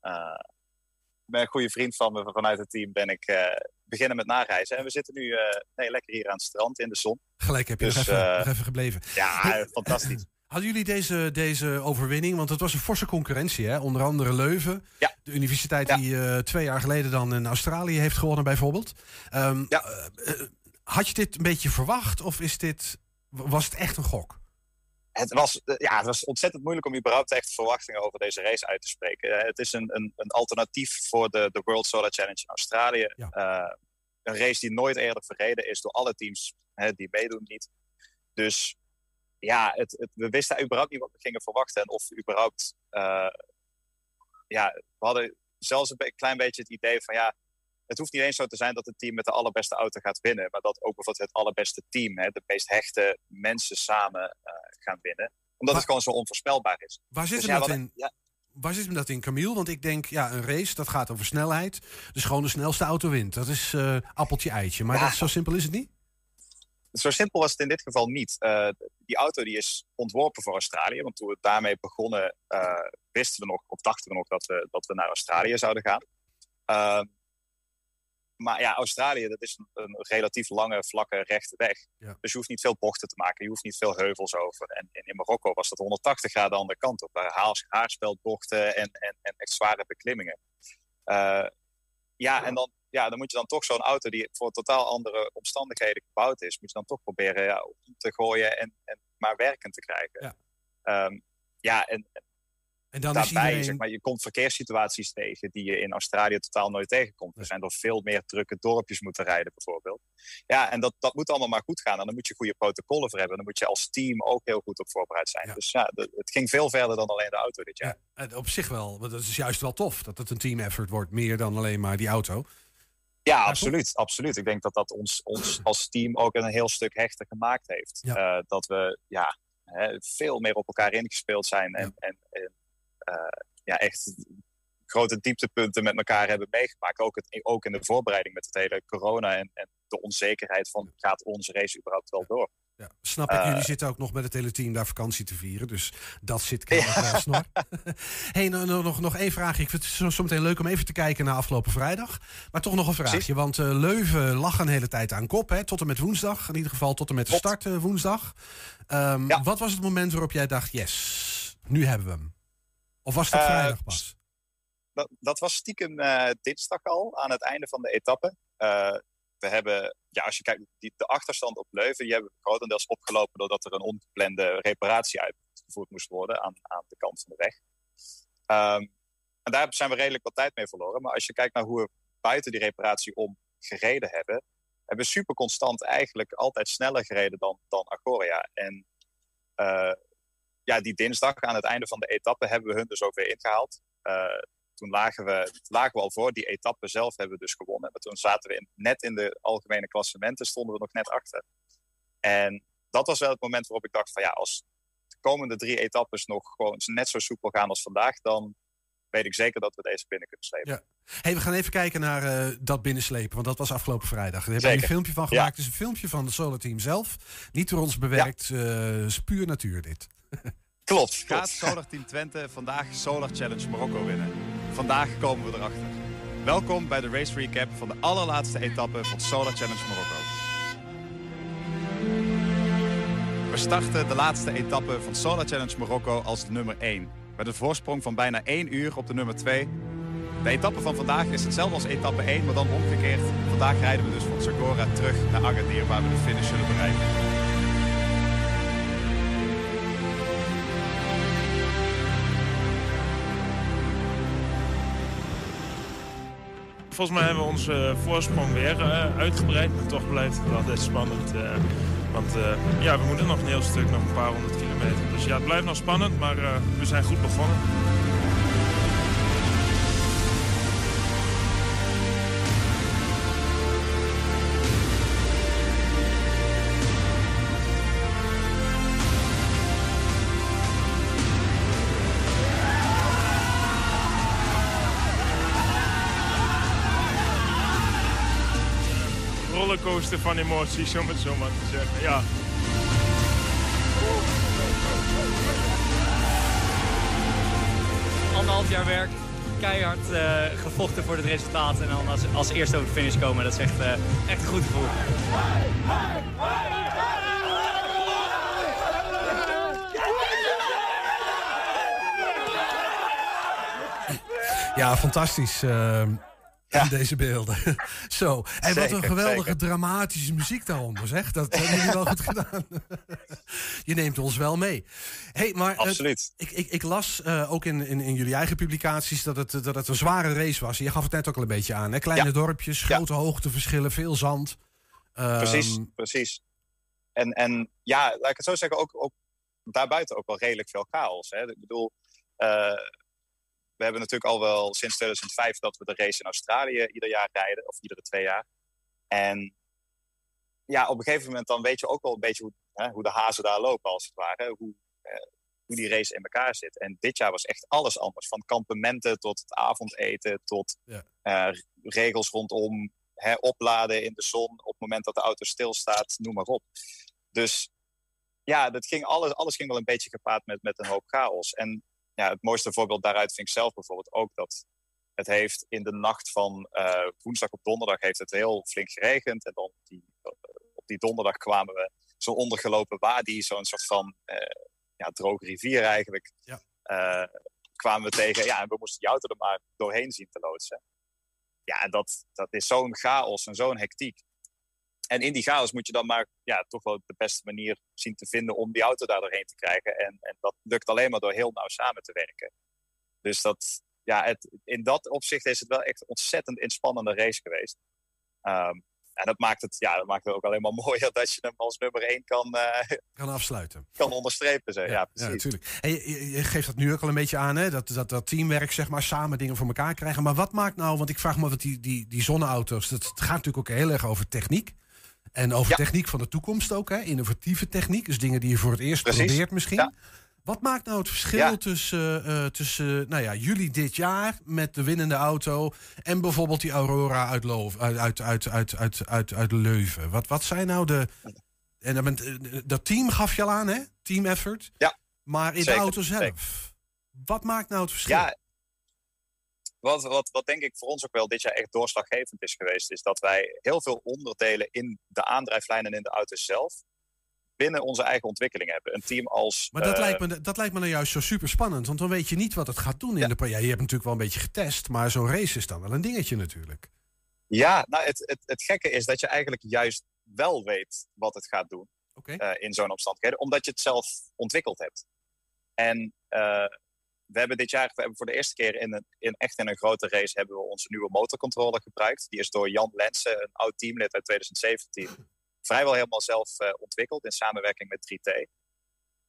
eh, een goede vriend van me vanuit het team ben ik beginnen met nareizen. En we zitten nu nee, lekker hier aan het strand in de zon. Gelijk heb je Dus, nog, even, nog even gebleven. Ja, fantastisch. Hadden jullie deze, deze overwinning? Want het was een forse concurrentie, hè? Onder andere Leuven. De universiteit die eh, twee jaar geleden dan in Australië heeft gewonnen, bijvoorbeeld. Ehm, eh, eh, had je dit een beetje verwacht? Of is dit, was het echt een gok? Het was, ja, het was ontzettend moeilijk om überhaupt echt verwachtingen over deze race uit te spreken. Het is een, een, een alternatief voor de, de World Solar Challenge in Australië. Een race die nooit eerder verreden is door alle teams hè, die meedoen niet. Dus ja, het, het- we wisten überhaupt niet wat we gingen verwachten. En of we überhaupt... eh, ja, we hadden zelfs een klein beetje het idee van... ja, het hoeft niet eens zo te zijn dat het team met de allerbeste auto gaat winnen. Maar dat ook bijvoorbeeld het allerbeste team, hè, de meest hechte mensen samen eh, gaan winnen. Omdat het gewoon zo onvoorspelbaar is. Waar zit Dus hem ja, dat in? ja, Waar zit hem dat in, Camille? Want ik denk, ja, een race, dat gaat over snelheid. Dus gewoon de snelste auto wint. Dat is eh, appeltje-eitje. Maar Ja. dat, zo simpel is het niet? Zo simpel was het in dit geval niet. Eh, die auto die is ontworpen voor Australië. Want toen we daarmee begonnen, eh, wisten we nog, of dachten we nog, dat we, dat we naar Australië zouden gaan. Ehm, maar ja, Australië, dat is een, een relatief lange, vlakke, rechte weg. Dus je hoeft niet veel bochten te maken. Je hoeft niet veel heuvels over. En, en in Marokko was dat 180 graden de andere kant op. Haars, haarspeldbochten en, en, en echt zware beklimmingen. Eh, ja, en dan, ja, dan moet je dan toch zo'n auto die voor totaal andere omstandigheden gebouwd is, moet je dan toch proberen ja, om te gooien en, en maar werkend te krijgen. Ja, ja en, en dan is daarbij, iedereen- zeg maar, je komt verkeerssituaties tegen die je in Australië totaal nooit tegenkomt. Er zijn door veel meer drukke dorpjes moeten rijden, bijvoorbeeld. Ja, en dat, dat moet allemaal maar goed gaan. En dan moet je goede protocollen voor hebben. Dan moet je als team ook heel goed op voorbereid zijn. Dus ja, het ging veel verder dan alleen de auto dit jaar. Op zich wel, want dat is juist wel tof dat het een team effort wordt. Meer dan alleen maar die auto. Ja, absoluut, absoluut. Ik denk dat dat ons, ons als team ook een heel stuk hechter gemaakt heeft. Eh, dat we ja, hè, veel meer op elkaar ingespeeld zijn en, en, en eh, ja, echt grote dieptepunten met elkaar hebben meegemaakt. Ook, het, ook in de voorbereiding met het hele corona en, en de onzekerheid van gaat onze race überhaupt wel door. Snap ik, Eh, jullie zitten ook nog met het hele team daar vakantie te vieren. Dus dat zit kennelijk snor. hey, nou, nou, nog, nog één vraag. Ik vind het zo, meteen leuk om even te kijken naar afgelopen vrijdag. Maar toch nog een vraagje. Want eh, Leuven lag een hele tijd aan kop. Hè, tot en met woensdag. In ieder geval tot en met de start eh, woensdag. Ehm, Wat was het moment waarop jij dacht, yes, nu hebben we hem? Of was dat vrijdag pas? Dat, dat was stiekem eh, dinsdag al, aan het einde van de etappe. Eh, we hebben, ja, als je kijkt, die, de achterstand op Leuven, die hebben we grotendeels opgelopen doordat er een ongeplande reparatie uit. gevoerd moest worden aan, aan de kant van de weg. Ehm, en daar zijn we redelijk wat tijd mee verloren. Maar als je kijkt naar hoe we buiten die reparatie om gereden hebben, hebben we super constant eigenlijk altijd sneller gereden dan, dan Agoria. En eh, ja, die dinsdag aan het einde van de etappe hebben we hun dus weer ingehaald. Uh, toen lagen we, lagen we al voor. Die etappe zelf hebben we dus gewonnen. Maar toen zaten we in, net in de algemene klassementen, stonden we nog net achter. En dat was wel het moment waarop ik dacht van ja, als de komende drie etappes nog gewoon net zo soepel gaan als vandaag, dan weet ik zeker dat we deze binnen kunnen slepen. Ja. Hey, we gaan even kijken naar uh, dat binnenslepen, want dat was afgelopen vrijdag. Daar hebben we een filmpje van gemaakt. Het is een filmpje van het Solar Team zelf. Niet door ons bewerkt, ja. uh, is puur natuur dit. Klopt. Gaat Solar Team Twente vandaag Solar Challenge Marokko winnen? Vandaag komen we erachter. Welkom bij de race recap van de allerlaatste etappe van Solar Challenge Marokko. We starten de laatste etappe van Solar Challenge Marokko als de nummer 1. Met een voorsprong van bijna 1 uur op de nummer 2. De etappe van vandaag is hetzelfde als etappe 1, maar dan omgekeerd. Vandaag rijden we dus van Sagora terug naar Agadir, waar we de finish zullen bereiken. Volgens mij hebben we onze voorsprong weer uh, uitgebreid, maar toch blijft het altijd spannend. Uh, want ja, we moeten nog een heel stuk, nog een paar honderd kilometer. Dus ja, het blijft nog spannend, maar we zijn goed begonnen. Rollercoaster van emoties, om het zo maar te zeggen. Ja. Anderhalf jaar werk, keihard uh, gevochten voor het resultaat. En dan als, als eerste over de finish komen, dat is echt, uh, echt een goed gevoel. Ja, fantastisch. Uh... Ja. deze beelden. Zo. En wat een geweldige zeker. dramatische muziek daaronder, zeg. Dat hebben jullie wel goed gedaan. Je neemt ons wel mee. Hey, maar Absoluut. Het, ik, ik, ik, las uh, ook in, in, in, jullie eigen publicaties dat het, dat het een zware race was. Je gaf het net ook al een beetje aan. Hè? Kleine Ja. dorpjes, grote hoogteverschillen, veel zand. Ehm, Precies, precies. En, en ja, laat ik het zo zeggen, ook, ook daarbuiten ook wel redelijk veel chaos. Hè? Ik bedoel, eh, we hebben natuurlijk al wel sinds 2005 dat we de race in Australië ieder jaar rijden, of iedere twee jaar. En ja, op een gegeven moment dan weet je ook wel een beetje hoe, hè, hoe de hazen daar lopen, als het ware. Hoe, eh, hoe die race in elkaar zit. En dit jaar was echt alles anders. Van kampementen tot het avondeten, tot Ja. eh, regels rondom hè, opladen in de zon op het moment dat de auto stilstaat, noem maar op. Dus ja, dat ging alles, alles ging wel een beetje gepaard met, met een hoop chaos. En ja, het mooiste voorbeeld daaruit vind ik zelf bijvoorbeeld ook dat het heeft in de nacht van eh, woensdag op donderdag heeft het heel flink geregend. En dan die, op die donderdag kwamen we zo'n ondergelopen wadi, zo'n soort van eh, ja, droge rivier eigenlijk. Ja. eh, kwamen we tegen. Ja, en we moesten die auto er maar doorheen zien te loodsen. Ja, en dat, dat is zo'n chaos en zo'n hectiek. En in die chaos moet je dan maar ja, toch wel de beste manier zien te vinden om die auto daar doorheen te krijgen. En, en dat lukt alleen maar door heel nauw samen te werken. Dus dat, ja, het, in dat opzicht is het wel echt een ontzettend inspannende race geweest. Ehm, en dat maakt, het, ja, dat maakt het ook alleen maar mooier dat je hem als nummer één kan, eh, Kan afsluiten. kan onderstrepen. Zeg. Ja, Ja, precies. natuurlijk. Hey, je, geeft dat nu ook al een beetje aan, hè? Dat, dat, dat teamwerk, zeg maar, samen dingen voor elkaar krijgen. Maar wat maakt nou, want ik vraag me wat die, die, die zonneauto's, dat, het gaat natuurlijk ook heel erg over techniek. En over techniek van de toekomst ook, hè? Innovatieve techniek, dus dingen die je voor het eerst Precies. probeert misschien. Ja. Wat maakt nou het verschil Ja. tussen, eh, tussen nou ja, jullie dit jaar met de winnende auto en bijvoorbeeld die Aurora uit, Loof, uit, uit, uit, uit, uit, uit, uit Leuven? Wat, wat zijn nou de. En eh, dat team gaf je al aan, hè? Team effort. Ja. Maar in Zeker, de auto zelf. zeker. Wat maakt nou het verschil? Ja, wat, wat, wat denk ik voor ons ook wel dit jaar echt doorslaggevend is geweest, is dat wij heel veel onderdelen in de aandrijflijn en in de auto zelf binnen onze eigen ontwikkeling hebben. Een team als. Maar dat, eh, lijkt me, dat lijkt me nou juist zo super spannend. Want dan weet je niet wat het gaat doen in de. Ja, je hebt natuurlijk wel een beetje getest. Maar zo'n race is dan wel een dingetje natuurlijk. Ja, nou, het, het, het gekke is dat je eigenlijk juist wel weet wat het gaat doen eh, in zo'n omstandigheden, omdat je het zelf ontwikkeld hebt. En uh, we hebben dit jaar we hebben voor de eerste keer in, een, in echt in een grote race hebben we onze nieuwe motorcontroller gebruikt. Die is door Jan Lensen, een oud teamlid uit 2017, vrijwel helemaal zelf uh, ontwikkeld in samenwerking met 3T.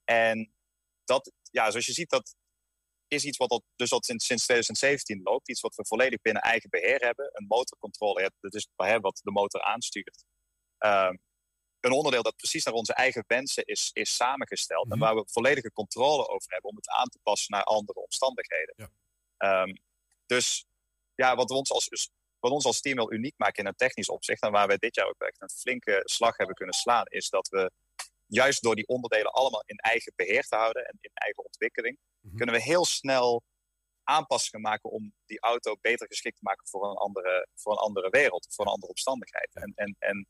En dat, ja, zoals je ziet, dat is iets wat al, dus al sinds, sinds 2017 loopt. Iets wat we volledig binnen eigen beheer hebben. Een motorcontroller, dat is wat de motor aanstuurt. Um, een onderdeel dat precies naar onze eigen wensen is, is samengesteld. En mhm. waar we volledige controle over hebben om het aan te passen naar andere omstandigheden. Ja. Um, dus ja, wat ons, als, wat ons als team wel uniek maakt in een technisch opzicht, en waar wij dit jaar ook echt een flinke slag hebben kunnen slaan, is dat we juist door die onderdelen allemaal in eigen beheer te houden en in eigen ontwikkeling, mhm. kunnen we heel snel aanpassingen maken om die auto beter geschikt te maken voor een andere, voor een andere wereld, voor een andere omstandigheid. En, en, en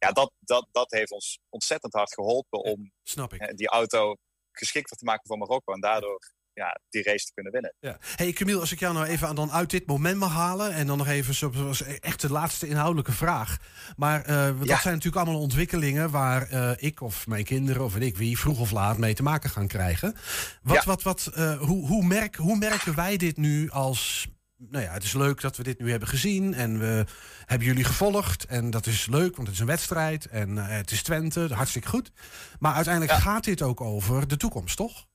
ja, dat, dat, dat heeft ons ontzettend hard geholpen om Snap ik. die auto geschikter te maken voor Marokko. En daardoor ja, die race te kunnen winnen. Ja. Hey Camille, als ik jou nou even dan uit dit moment mag halen... en dan nog even zoals echt de laatste inhoudelijke vraag. Maar uh, dat zijn natuurlijk allemaal ontwikkelingen... waar uh, ik of mijn kinderen of weet ik wie vroeg of laat mee te maken gaan krijgen. Wat, ja. wat, wat, uh, hoe, hoe, merk, hoe merken wij dit nu als nou ja, het is leuk dat we dit nu hebben gezien. En we hebben jullie gevolgd. En dat is leuk, want het is een wedstrijd. En uh, het is Twente, hartstikke goed. Maar uiteindelijk ja. gaat dit ook over de toekomst, toch?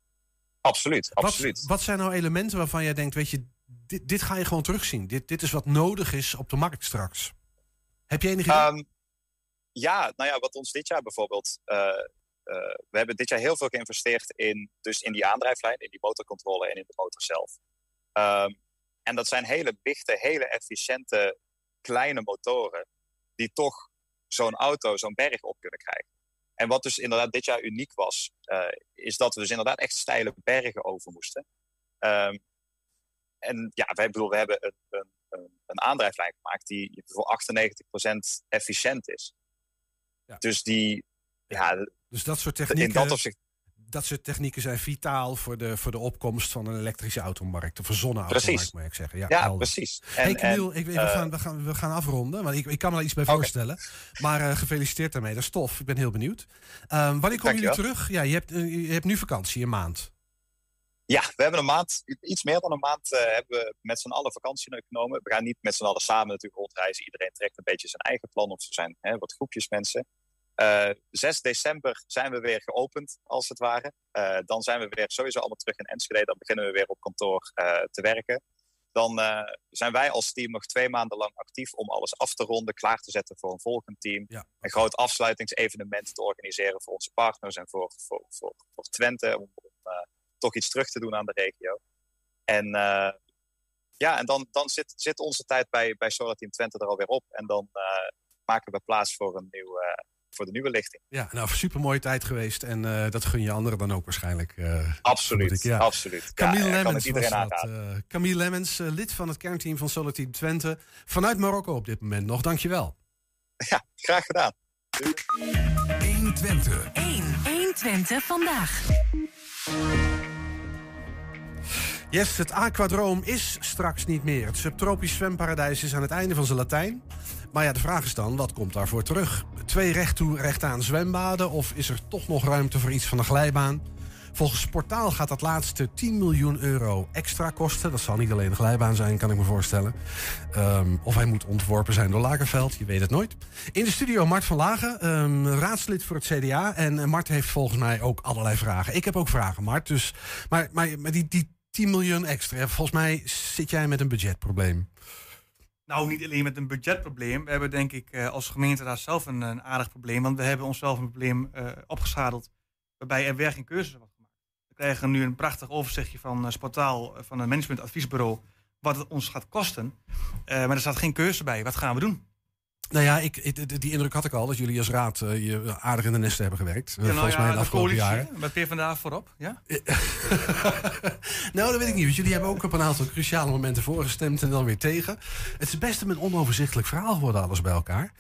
Absoluut, absoluut. Wat, wat, zijn nou elementen waarvan jij denkt, weet je, dit, dit ga je gewoon terugzien. Dit, dit is wat nodig is op de markt straks. Heb je enige idee? Um, ja, nou ja, wat ons dit jaar bijvoorbeeld... Uh, uh, we hebben dit jaar heel veel geïnvesteerd in, dus in die aandrijflijn, in die motorcontrole en in de motor zelf. Um, en dat zijn hele dichte, hele efficiënte kleine motoren die toch zo'n auto, zo'n berg op kunnen krijgen. En wat dus inderdaad dit jaar uniek was, uh, is dat we dus inderdaad echt steile bergen over moesten. Um, en ja, wij bedoel, we hebben een, een, een aandrijflijn gemaakt die voor 98% efficiënt is. Ja. Dus die, ja, dus dat soort technieken. In dat opzicht, dat soort technieken zijn vitaal voor de, voor de opkomst van een elektrische automarkt. Of een zonneautomarkt, moet ik zeggen. Ja, ja precies. En, hey Camille, ik, we, uh, gaan, we, gaan, we gaan afronden. Want ik, ik kan me iets bij okay. voorstellen. Maar uh, gefeliciteerd daarmee. Dat is tof. Ik ben heel benieuwd. Um, wanneer komen jullie terug? Ja, je hebt, uh, je hebt nu vakantie, een maand. Ja, we hebben een maand, iets meer dan een maand, hebben we met z'n allen vakantie genomen. We gaan niet met z'n allen samen natuurlijk rondreizen. Iedereen trekt een beetje zijn eigen plan. Of er zijn hè, wat groepjes mensen. Uh, eh, 6 december zijn we weer geopend, als het ware. Uh, dan zijn we weer sowieso allemaal terug in Enschede. Dan beginnen we weer op kantoor uh, te werken. Dan zijn wij als team nog twee maanden lang actief om alles af te ronden, klaar te zetten voor een volgend team. Ja. Een groot afsluitingsevenement te organiseren voor onze partners en voor, voor, voor, voor Twente. Om, om toch iets terug te doen aan de regio. En ja, en dan, dan zit, zit onze tijd bij, bij Solar Team Twente er alweer op. En dan maken we plaats voor een nieuw voor de nieuwe lichting. Ja, nou, super mooie tijd geweest. En uh, dat gun je anderen dan ook waarschijnlijk. Uh, absoluut, ik, ja. absoluut. Camille ja, Lemmens was dat. Uh, Camille Lemmens, lid van het kernteam van Solar Team Twente. Vanuit Marokko op dit moment nog. Dankjewel. Ja, graag gedaan. 1 Twente. 1, 1 Twente vandaag. Yes, het aquadroom is straks niet meer. Het subtropisch zwemparadijs is aan het einde van zijn Latijn. Maar ja, de vraag is dan, wat komt daarvoor terug? Twee recht toe, recht aan zwembaden? Of is er toch nog ruimte voor iets van een glijbaan? Volgens Portaal gaat dat laatste 10 miljoen euro extra kosten. Dat zal niet alleen een glijbaan zijn, kan ik me voorstellen. Um, of hij moet ontworpen zijn door Lagerveld, je weet het nooit. In de studio Mart van Lagen, um, raadslid voor het CDA. En Mart heeft volgens mij ook allerlei vragen. Ik heb ook vragen, Mart. Dus, maar, maar, maar die, die 10 miljoen extra, volgens mij zit jij met een budgetprobleem. Nou, niet alleen met een budgetprobleem. We hebben denk ik uh, als gemeente daar zelf een, een, aardig probleem. Want we hebben onszelf een probleem uh, opgezadeld waarbij er weer geen keuzes wordt gemaakt. We krijgen nu een prachtig overzichtje van uh, Sportaal, van een managementadviesbureau, wat het ons gaat kosten. maar er staat geen keuze bij. Wat gaan we doen? Nou ja, ik, die indruk had ik al, dat jullie als raad uh, je aardig in de nesten hebben gewerkt. Ja, nou volgens ja, mij de afgelopen jaren. Met PvdA voorop, ja? nou, dat weet ik niet. Want jullie hebben ook op een aantal cruciale momenten voorgestemd en dan weer tegen. Het is best een onoverzichtelijk verhaal geworden, alles bij elkaar.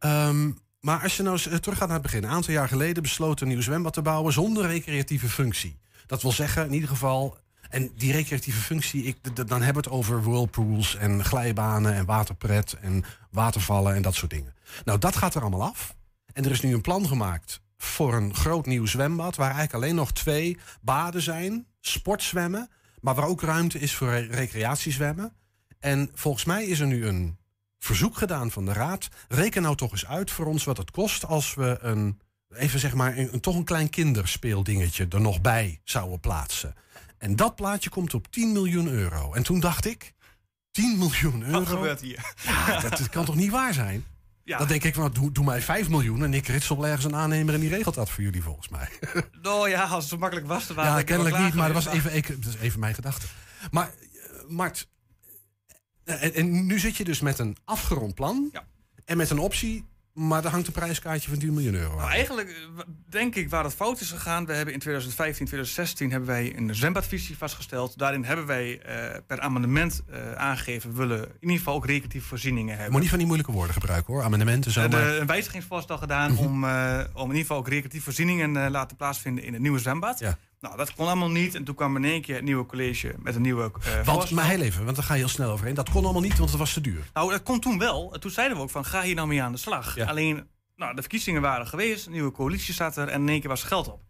Um, maar als je nou eens terug gaat naar het begin. Een aantal jaar geleden besloten een nieuw zwembad te bouwen zonder recreatieve functie. Dat wil zeggen, in ieder geval en die recreatieve functie, ik, dan hebben we het over whirlpools en glijbanen en waterpret en watervallen en dat soort dingen. Nou, dat gaat er allemaal af. En er is nu een plan gemaakt voor een groot nieuw zwembad, waar eigenlijk alleen nog twee baden zijn. sportzwemmen, maar waar ook ruimte is voor re- recreatiezwemmen. En volgens mij is er nu een verzoek gedaan van de Raad. Reken nou toch eens uit voor ons wat het kost als we een, even zeg maar, een- toch een klein kinderspeeldingetje er nog bij zouden plaatsen. En dat plaatje komt op 10 miljoen euro. En toen dacht ik, 10 miljoen euro? Wat gebeurt hier? Ja, dat, dat kan toch niet waar zijn? Ja. Dan denk ik, van, doe, doe mij 5 miljoen en ik ritsel ergens een aannemer en die regelt dat voor jullie volgens mij. Nou ja, als het zo makkelijk was, dan waren ja, kennelijk niet, maar dat was even, ik, dat is even mijn gedachte. Maar eh, Mart, eh, en, en nu zit je dus met een afgerond plan en met een optie, maar daar hangt een prijskaartje van 10 miljoen euro aan. Nou, eigenlijk eh, denk ik waar het fout is gegaan. We hebben in 2015, 2016 hebben wij een zwembadvisie vastgesteld. Daarin hebben wij eh, per amendement eh, aangegeven... we willen in ieder geval ook recreatieve voorzieningen Je hebben. moet niet van die moeilijke woorden gebruiken hoor, amendementen zo. We maar- hebben een wijzigingsvoorstel gedaan om, eh, om in ieder geval ook recreatieve voorzieningen laten plaatsvinden in het nieuwe zwembad. Ja. Nou, dat kon allemaal niet. En toen kwam in één keer het nieuwe college met een nieuwe eh Want, maar heel even, want daar ga je heel snel overheen. Dat kon allemaal niet, want het was te duur. Nou, dat kon toen wel. En Toen zeiden we ook van, ga hier nou mee aan de slag. Alleen, nou, de verkiezingen waren geweest, een nieuwe coalitie zat er en in één keer was er geld op.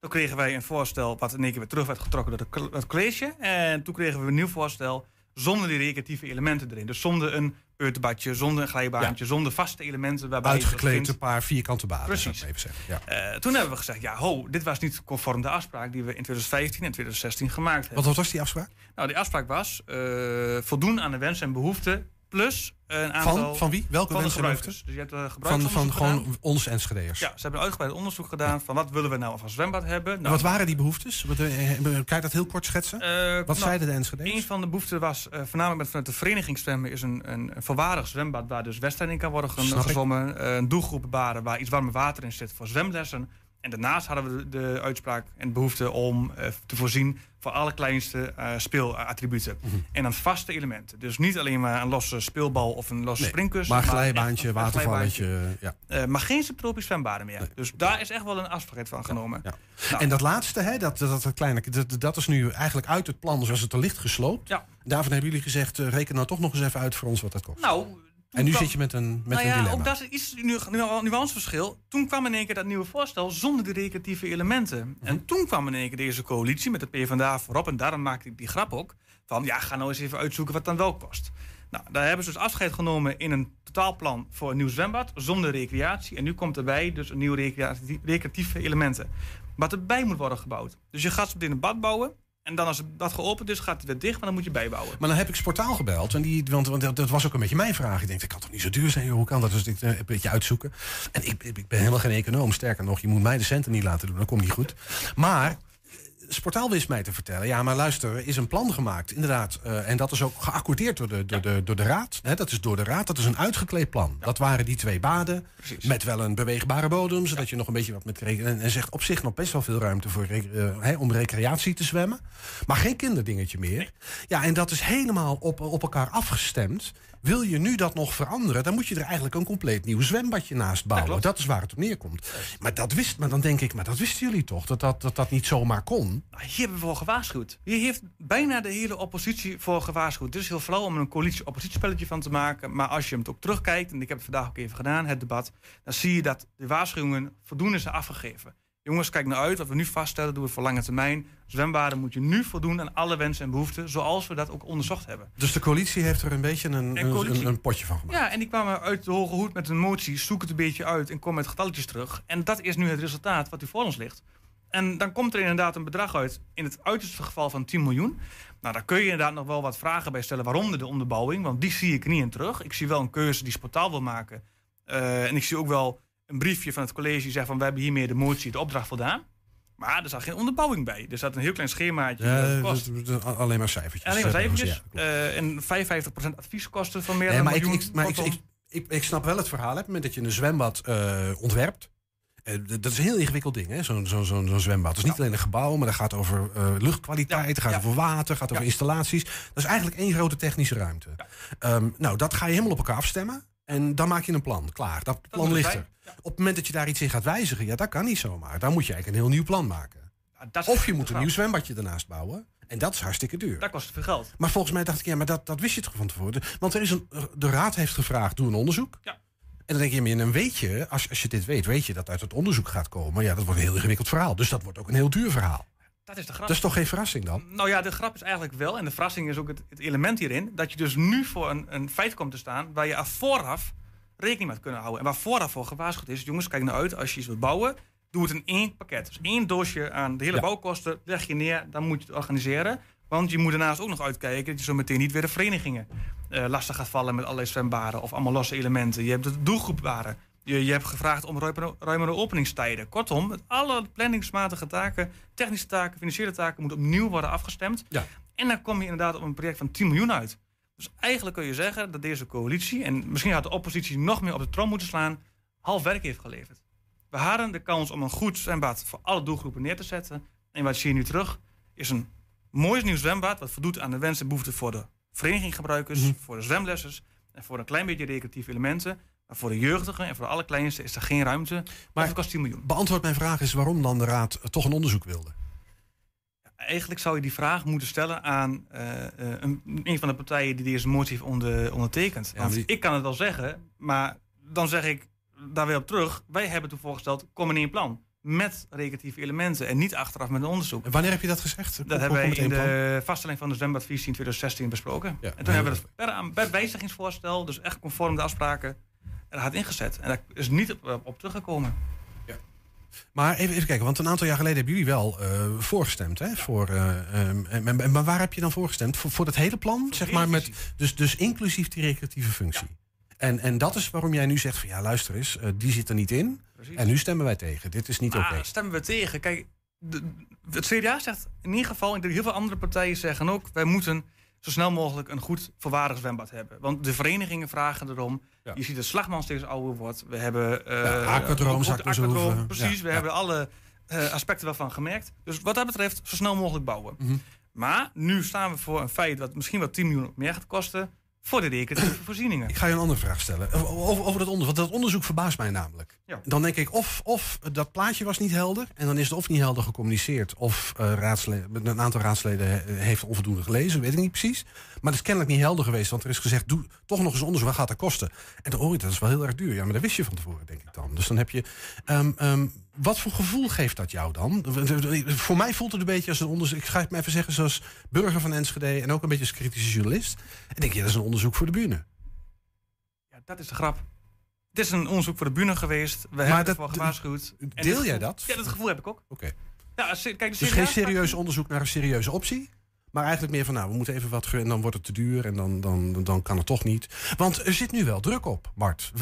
Toen kregen wij een voorstel wat in één keer weer terug werd getrokken door het college. En toen kregen we een nieuw voorstel zonder die recreatieve elementen erin. Dus zonder een peuterbadje, zonder een glijbaantje, zonder vaste elementen. Waarbij je Uitgekleed een paar vierkante baden. Precies. Even zeggen. Ja. Eh, toen hebben we gezegd, ja, ho, dit was niet conform de afspraak die we in 2015 en 2016 gemaakt hebben. Wat was die afspraak? Nou, die afspraak was eh, voldoen aan de wensen en behoeften plus een aantal... Van, van wie? Welke van de en gebruikers. Dus je hebt een Van, van gedaan. gewoon ons Enschedeers. Ja, ze hebben een uitgebreid onderzoek gedaan van wat willen we nou van zwembad hebben. En Nou, wat waren die behoeftes? Eh, eh, Kan je dat heel kort schetsen? eh, wat nou, zeiden de Enschede's? Een van de behoeften was, eh, voornamelijk met, vanuit de vereniging zwemmen, is een, een, volwaardig zwembad waar dus wedstrijd in kan worden gezwommen. Eh, een doelgroep baren waar iets warme water in zit voor zwemlessen. En daarnaast hadden we de, de uitspraak en behoefte om eh, te voorzien voor alle kleinste eh, speelattributen. Mhm. En dan vaste elementen. Dus niet alleen maar een losse speelbal of een losse Nee, maar glijbaantje, watervalletje. Ja. Eh, maar geen subtropisch zwembaden meer. Dus daar is echt wel een afspraak van genomen. Nou, En dat laatste, hè, dat, dat, dat kleine, dat, dat is nu eigenlijk uit het plan zoals het er ligt gesloopt. Ja. Daarvan hebben jullie gezegd, reken nou toch nog eens even uit voor ons wat dat kost. Nou, en nu kwam- zit je met een, met nou een ja, dilemma. ook dat is iets nu, nu al een nuanceverschil. Toen kwam in één keer dat nieuwe voorstel zonder de recreatieve elementen. Mhm. En toen kwam in één keer deze coalitie met de PvdA voorop. En daarom maakte ik die grap ook. Van ja, ga nou eens even uitzoeken wat het dan wel kost. Nou, daar hebben ze dus afscheid genomen in een totaalplan voor een nieuw zwembad zonder recreatie. En nu komt erbij dus een recreatie- recreatieve elementen. Wat erbij moet worden gebouwd. Dus je gaat zo meteen een bad bouwen. En dan als dat geopend is, gaat het weer dicht, maar dan moet je bijbouwen. Maar dan heb ik Sportaal gebeld. En die, want, want dat, was ook een beetje mijn vraag. Ik denk, dat kan toch niet zo duur zijn? Hoe kan dat? Dus ik eh, een beetje uitzoeken. En ik, ik ben helemaal geen econoom. Sterker nog, je moet mij de centen niet laten doen. Dat komt niet goed. Maar Sportaal wist mij te vertellen. Ja, maar luister, er is een plan gemaakt. Inderdaad. eh, en dat is ook geaccordeerd door de, door de, door de raad. Dat is door de raad. Dat is een uitgekleed plan. Dat waren die twee baden. Met wel een beweegbare bodem. Zodat je nog een beetje wat met... En, en zegt op zich nog best wel veel ruimte voor, eh, om recreatie te zwemmen. Maar geen kinderdingetje meer. Ja, en dat is helemaal op, op elkaar afgestemd. Wil je nu dat nog veranderen, dan moet je er eigenlijk een compleet nieuw zwembadje naast bouwen. dat is waar het op neerkomt. Maar dat wist, maar dan denk ik, maar dat wisten jullie toch? Dat dat, dat, dat niet zomaar kon. Nou, Hier hebben we voor gewaarschuwd. Hier heeft bijna de hele oppositie voor gewaarschuwd. Het is heel flauw om een coalitie-oppositiespelletje van te maken. Maar als je hem ook terugkijkt, en ik heb het vandaag ook even gedaan, het debat, dan zie je dat de waarschuwingen voldoende zijn afgegeven. Jongens, kijk nou uit. Wat we nu vaststellen, doen we voor lange termijn. Zwembaden moet je nu voldoen aan alle wensen en behoeften, zoals we dat ook onderzocht hebben. Dus de coalitie heeft er een beetje een, een, een potje van gemaakt. Ja, en die kwamen uit de hoge hoed met een motie, zoek het een beetje uit en kom met getalletjes terug. En dat is nu het resultaat wat u voor ons ligt. En dan komt er inderdaad een bedrag uit, in het uiterste geval van 10 miljoen. Nou, daar kun je inderdaad nog wel wat vragen bij stellen. Waaronder de onderbouwing, want die zie ik niet in terug. Ik zie wel een keuze die Sportaal wil maken. Eh, en ik zie ook wel een briefje van het college die zegt van... we hebben hiermee de motie, de opdracht voldaan. Maar er zat geen onderbouwing bij. Er zat een heel klein schemaatje. Ja, dat dat- kost. dat- dat- alleen maar cijfertjes. Alleen maar Dat cijfertjes. ja. Eh, en 55% advieskosten van meer Nee, dan maar ik, miljoen. ik, maar ik, ik, ik, ik snap wel het verhaal. Hè. Op het moment dat je een zwembad eh, ontwerpt. eh, dat is een heel ingewikkeld ding, zo'n zo, zo, zo'n zwembad. Het is niet alleen een gebouw, maar dat gaat over eh, luchtkwaliteit, het gaat over water, gaat over installaties. Dat is eigenlijk één grote technische ruimte. Ehm, nou, dat ga je helemaal op elkaar afstemmen. En dan maak je een plan. Klaar, dat plan moet ligt er. Op het moment dat je daar iets in gaat wijzigen, ja, dat kan niet zomaar. Dan moet je eigenlijk een heel nieuw plan maken. dat of je moet een nieuw zwembadje ernaast bouwen. En dat is hartstikke duur. Dat kost veel geld. Maar volgens mij dacht ik, ja, maar dat, dat wist je toch van tevoren? Want er is een, de raad heeft gevraagd, doe een onderzoek. Ja. En dan denk je, maar dan weet je, als, als je dit weet, weet je dat uit het onderzoek gaat komen. Ja, dat wordt een heel ingewikkeld verhaal. Dus dat wordt ook een heel duur verhaal. Dat is de grap. Dat is toch geen verrassing dan? Nou ja, de grap is eigenlijk wel, en de verrassing is ook het, het element hierin, dat je dus nu voor een, een feit komt te staan waar je vooraf rekening mee kunnen houden. En waar vooraf voor gewaarschuwd is, jongens, kijk nou uit, als je iets wilt bouwen, doe het in één pakket. Dus één doosje aan de hele Ja. bouwkosten, leg je neer, dan moet je het organiseren. Want je moet daarnaast ook nog uitkijken dat je zo meteen niet weer de verenigingen eh, lastig gaat vallen met allerlei zwembaden of allemaal losse elementen. Je hebt de doelgroepbaren. Je, je hebt gevraagd om ruimere, ruimere openingstijden. Kortom, alle planningsmatige taken, technische taken, financiële taken moeten opnieuw worden afgestemd. Ja. En dan kom je inderdaad op een project van 10 miljoen uit. Dus eigenlijk kun je zeggen dat deze coalitie, en misschien had de oppositie nog meer op de trom moeten slaan, half werk heeft geleverd. We hadden de kans om een goed zwembad voor alle doelgroepen neer te zetten. En wat zie je nu terug, is een mooi nieuw zwembad, wat voldoet aan de wensen en behoeften voor de vereniginggebruikers, Mhm. voor de zwemlessers en voor een klein beetje recreatieve elementen. Maar voor de jeugdigen en voor de allerkleinste is er geen ruimte. Maar het kost 10 miljoen. Beantwoord mijn vraag is waarom dan de Raad toch een onderzoek wilde. Eigenlijk zou je die vraag moeten stellen aan eh, eh, een, een van de partijen die deze motie heeft onder, ondertekend. Ja, Want maar die- Ik kan het wel zeggen, maar dan zeg ik daar weer op terug. Wij hebben toen voorgesteld, kom in één plan. Met recreatieve elementen en niet achteraf met een onderzoek. En wanneer heb je dat gezegd? Dat kom hebben wij in plan. de vaststelling van de zwembadvisie in 2016 besproken. Ja, en toen nee, hebben we het per, wijzigingsvoorstel, dus echt conform de afspraken, er had ingezet. En daar is niet op, op teruggekomen. Maar even, even kijken, want een aantal jaar geleden hebben jullie wel eh, voorgestemd. Hè? Voor, eh, ehm, en- en- maar waar heb je dan voorgestemd? Voor, voor het hele plan? Zeg maar met, dus, dus inclusief die recreatieve functie. En, en dat is waarom jij nu zegt van ja, luister eens, eh, die zit er niet in. Precies. En nu stemmen wij tegen. Dit is niet oké. Maar stemmen we tegen? Kijk, de, het CDA zegt in ieder geval, denk heel veel andere partijen zeggen ook, wij moeten zo snel mogelijk een goed volwaardig zwembad hebben. Want de verenigingen vragen erom. Je ziet dat Slagman steeds ouder wordt. We hebben... Ja, aquadroom, aquadroom, Precies, Ja, we hebben alle eh, aspecten wel van gemerkt. Dus wat dat betreft, zo snel mogelijk bouwen. Mhm. Maar nu staan we voor een feit dat misschien wel 10 miljoen meer gaat kosten voor de recreatieve voorzieningen. Ik ga je een andere vraag stellen. Over over dat onderzoek. Want dat onderzoek verbaast mij namelijk. Ja. Dan denk ik of, of dat plaatje was niet helder. En dan is het of niet helder gecommuniceerd. Of eh, raadsleden, een aantal raadsleden eh, heeft onvoldoende gelezen. Weet ik niet precies. Maar het is kennelijk niet helder geweest. Want er is gezegd, doe toch nog eens onderzoek. Wat gaat dat kosten? En dan hoor je, dat is wel heel erg duur. Ja, maar dat wist je van tevoren, denk ik dan. Dus dan heb je... ehm, ehm, wat voor gevoel geeft dat jou dan? Voor mij voelt het een beetje als een onderzoek. Ik ga het maar even zeggen, zoals burger van Enschede. En ook een beetje als kritische journalist. En denk je, dat is een onderzoek voor de bühne. Ja, dat is de grap. Het is een onderzoek voor de bühne geweest. We hebben ervoor gewaarschuwd. En deel jij gevoel- dat? Ja, dat gevoel heb ik ook. Oké. Ja, als- kijk, de Dus geen serieus onderzoek naar een serieuze optie. Maar eigenlijk meer van, nou, we moeten even wat... En dan wordt het te duur en dan, dan, dan kan het toch niet. Want er zit nu wel druk op, Bart.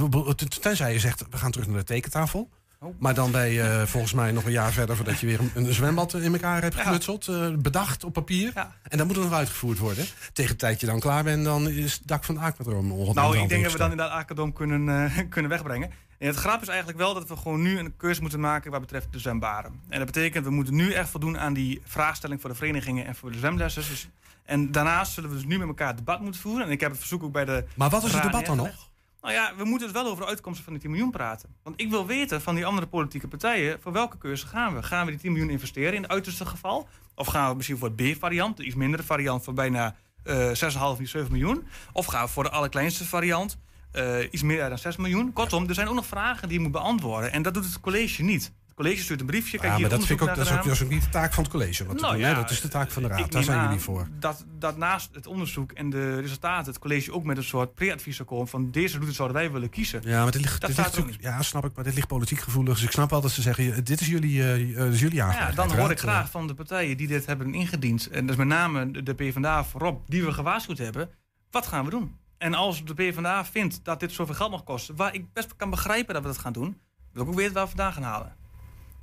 Tenzij je zegt, we gaan terug naar de tekentafel. Oh. Maar dan ben je eh, volgens mij nog een jaar verder... voordat je weer een, een zwembad in elkaar hebt geknutseld. eh, bedacht op papier. En dan moet het nog uitgevoerd worden. Tegen de tijd je dan klaar bent, dan is het dak van de aquadroom ongeveer Nou, ik denk dat we dan inderdaad Akadom kunnen, eh, kunnen wegbrengen. En het grap is eigenlijk wel dat we gewoon nu een keuze moeten maken wat betreft de zwembaren. En dat betekent, we moeten nu echt voldoen aan die vraagstelling voor de verenigingen en voor de zwemlessers. Dus, en daarnaast zullen we dus nu met elkaar het debat moeten voeren. En ik heb het verzoek ook bij de. Maar wat is het debat dan neergelegd. Nou ja, we moeten dus wel over de uitkomsten van die 10 miljoen praten. Want ik wil weten van die andere politieke partijen, voor welke keuze gaan we? Gaan we die 10 miljoen investeren in het uiterste geval? Of gaan we misschien voor het B-variant, de iets mindere variant van bijna eh 6,5 niet 7 miljoen? Of gaan we voor de allerkleinste variant, eh, iets meer dan 6 miljoen? Kortom, er zijn ook nog vragen die je moet beantwoorden. En dat doet het college niet. College stuurt een briefje. Kijk, Ja, hier maar dat vind ik ook, dat is ook, dat is niet de taak van het college. Wat Nou doen, ja? Dat is de taak van de raad. Daar zijn aan jullie voor. Dat, dat naast het onderzoek en de resultaten het college ook met een soort pre-advies zou komen van deze route zouden wij willen kiezen. Ja, maar dit ligt, dat dit staat ligt ook natuurlijk- ja, snap ik, maar dit ligt politiek gevoelig. Dus ik snap wel dat ze zeggen, dit is jullie, eh, eh, dit is jullie Nou ja, dan hoor ik graag van de partijen die dit hebben ingediend. En dus met name de- de PvdA voorop, die we gewaarschuwd hebben. Wat gaan we doen? En als de PvdA vindt dat dit zoveel geld mag kosten, waar ik best kan begrijpen dat we dat gaan doen, wil ik ook weten waar we vandaan gaan halen.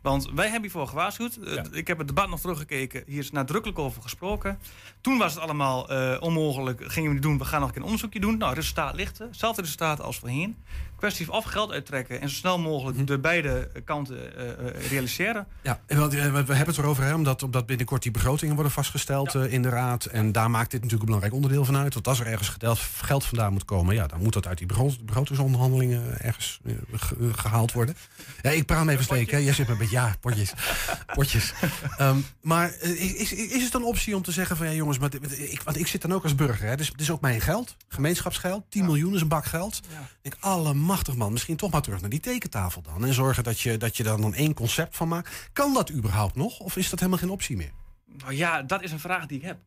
Want wij hebben hiervoor gewaarschuwd. Eh, Ik heb het debat nog teruggekeken. Hier is nadrukkelijk over gesproken. Toen was het allemaal eh, onmogelijk. Gingen we niet doen. We gaan nog een eenonderzoekje doen. Nou, resultaat ligt er. Hetzelfde resultaat als voorheen. Kwestie van of geld uittrekken en zo snel mogelijk de beide kanten eh, eh, realiseren. Ja, eh, we hebben het erover, hè, omdat, omdat binnenkort die begrotingen worden vastgesteld in de raad. En daar maakt dit natuurlijk een belangrijk onderdeel van uit. Want als er ergens geld vandaan moet komen, ja, dan moet dat uit die begrot- begrotingsonderhandelingen ergens eh, ge- gehaald worden. Ja, ik praat me even steken. hè. Jij zit met een beetje, ja, potjes. potjes. Ehm, maar is, is het een optie om te zeggen van ja jongens, maar ik, want ik zit dan ook als burger. Hè, dus het is ook mijn geld, gemeenschapsgeld. 10 miljoen is een bak geld. Ik denk, allemachtig man, misschien toch maar terug naar die tekentafel dan. En zorgen dat je, dat je dan, dan één concept van maakt. Kan dat überhaupt nog? Of is dat helemaal geen optie meer? Nou ja, dat is een vraag die ik heb.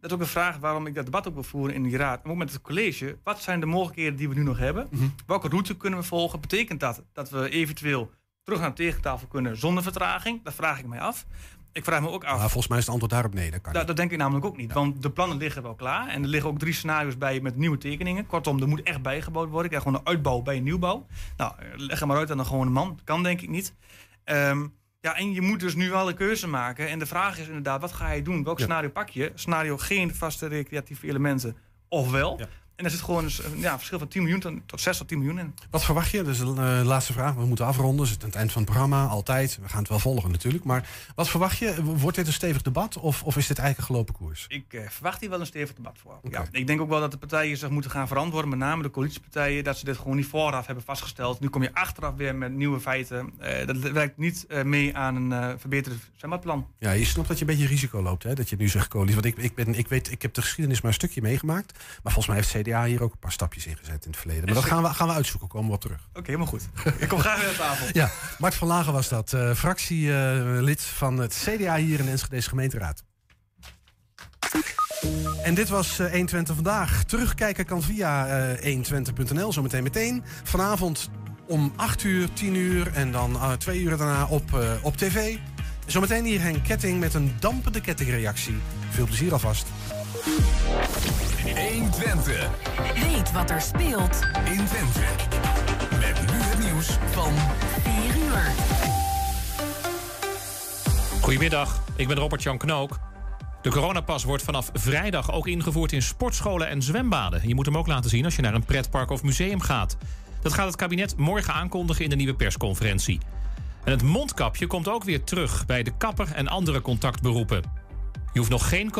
Dat is ook een vraag waarom ik dat debat ook wil voeren in die raad. En ook met het college. Wat zijn de mogelijkheden die we nu nog hebben? Mhm. Welke route kunnen we volgen? Betekent dat dat we eventueel terug naar de tegentafel kunnen zonder vertraging? Dat vraag ik mij af. Ik vraag me ook af. Maar volgens mij is het antwoord daarop nee. Dat kan Da- dat denk ik namelijk ook niet. Want de plannen liggen wel klaar. En er liggen ook drie scenario's bij met nieuwe tekeningen. Kortom, er moet echt bijgebouwd worden. Ik krijg gewoon een uitbouw bij een nieuwbouw. Nou, leg er maar uit aan een gewone man. kan denk ik niet. Ehm, ja, en je moet dus nu wel een keuze maken. En de vraag is inderdaad, wat ga je doen? Welk Ja. scenario pak je? Scenario geen vaste recreatieve elementen. Of wel? En er zit gewoon een, ja, verschil van 10 miljoen tot- tot 6 tot 10 miljoen in. Wat verwacht je? Dus de eh, laatste vraag. We moeten afronden. Het is aan het eind van het programma. Altijd. We gaan het wel volgen natuurlijk. Maar wat verwacht je? Wordt dit een stevig debat? Of, of is dit eigenlijk een gelopen koers? Ik eh, verwacht hier wel een stevig debat voor. Ja, ik denk ook wel dat de partijen zich moeten gaan verantwoorden, met name de coalitiepartijen, dat ze dit gewoon niet vooraf hebben vastgesteld. Nu kom je achteraf weer met nieuwe feiten. Eh, dat werkt niet eh, mee aan een verbeterd zwembadplan. Ja, je snapt dat je een beetje risico loopt. Hè? Dat je nu zegt coalitie. Want ik, ik, ben, ik, weet, ik heb de geschiedenis maar een stukje meegemaakt. Maar volgens mij heeft CDA hier ook een paar stapjes in gezet in het verleden. Maar dat gaan we, gaan we uitzoeken. Komen we op terug. Oké, helemaal goed. ik kom graag weer aan tafel. Ja, Mart van Lagen was dat. eh, fractielid van het CDA hier in de Enschedese gemeenteraad. En dit was eh 120 vandaag. Terugkijken kan via eh 120.nl, zometeen meteen. Vanavond om 8 uur, 10 uur en dan eh 2 uur daarna op, eh, op tv. Zometeen hier Henk Ketting met een dampende kettingreactie. Veel plezier alvast. 120. Weet wat er speelt in Twente. Met nu het nieuws van 4 uur. Goedemiddag, ik ben Robert-Jan Knook. De coronapas wordt vanaf vrijdag ook ingevoerd in sportscholen en zwembaden. Je moet hem ook laten zien als je naar een pretpark of museum gaat. Dat gaat het kabinet morgen aankondigen in de nieuwe persconferentie. En het mondkapje komt ook weer terug bij de kapper en andere contactberoepen. Je hoeft nog geen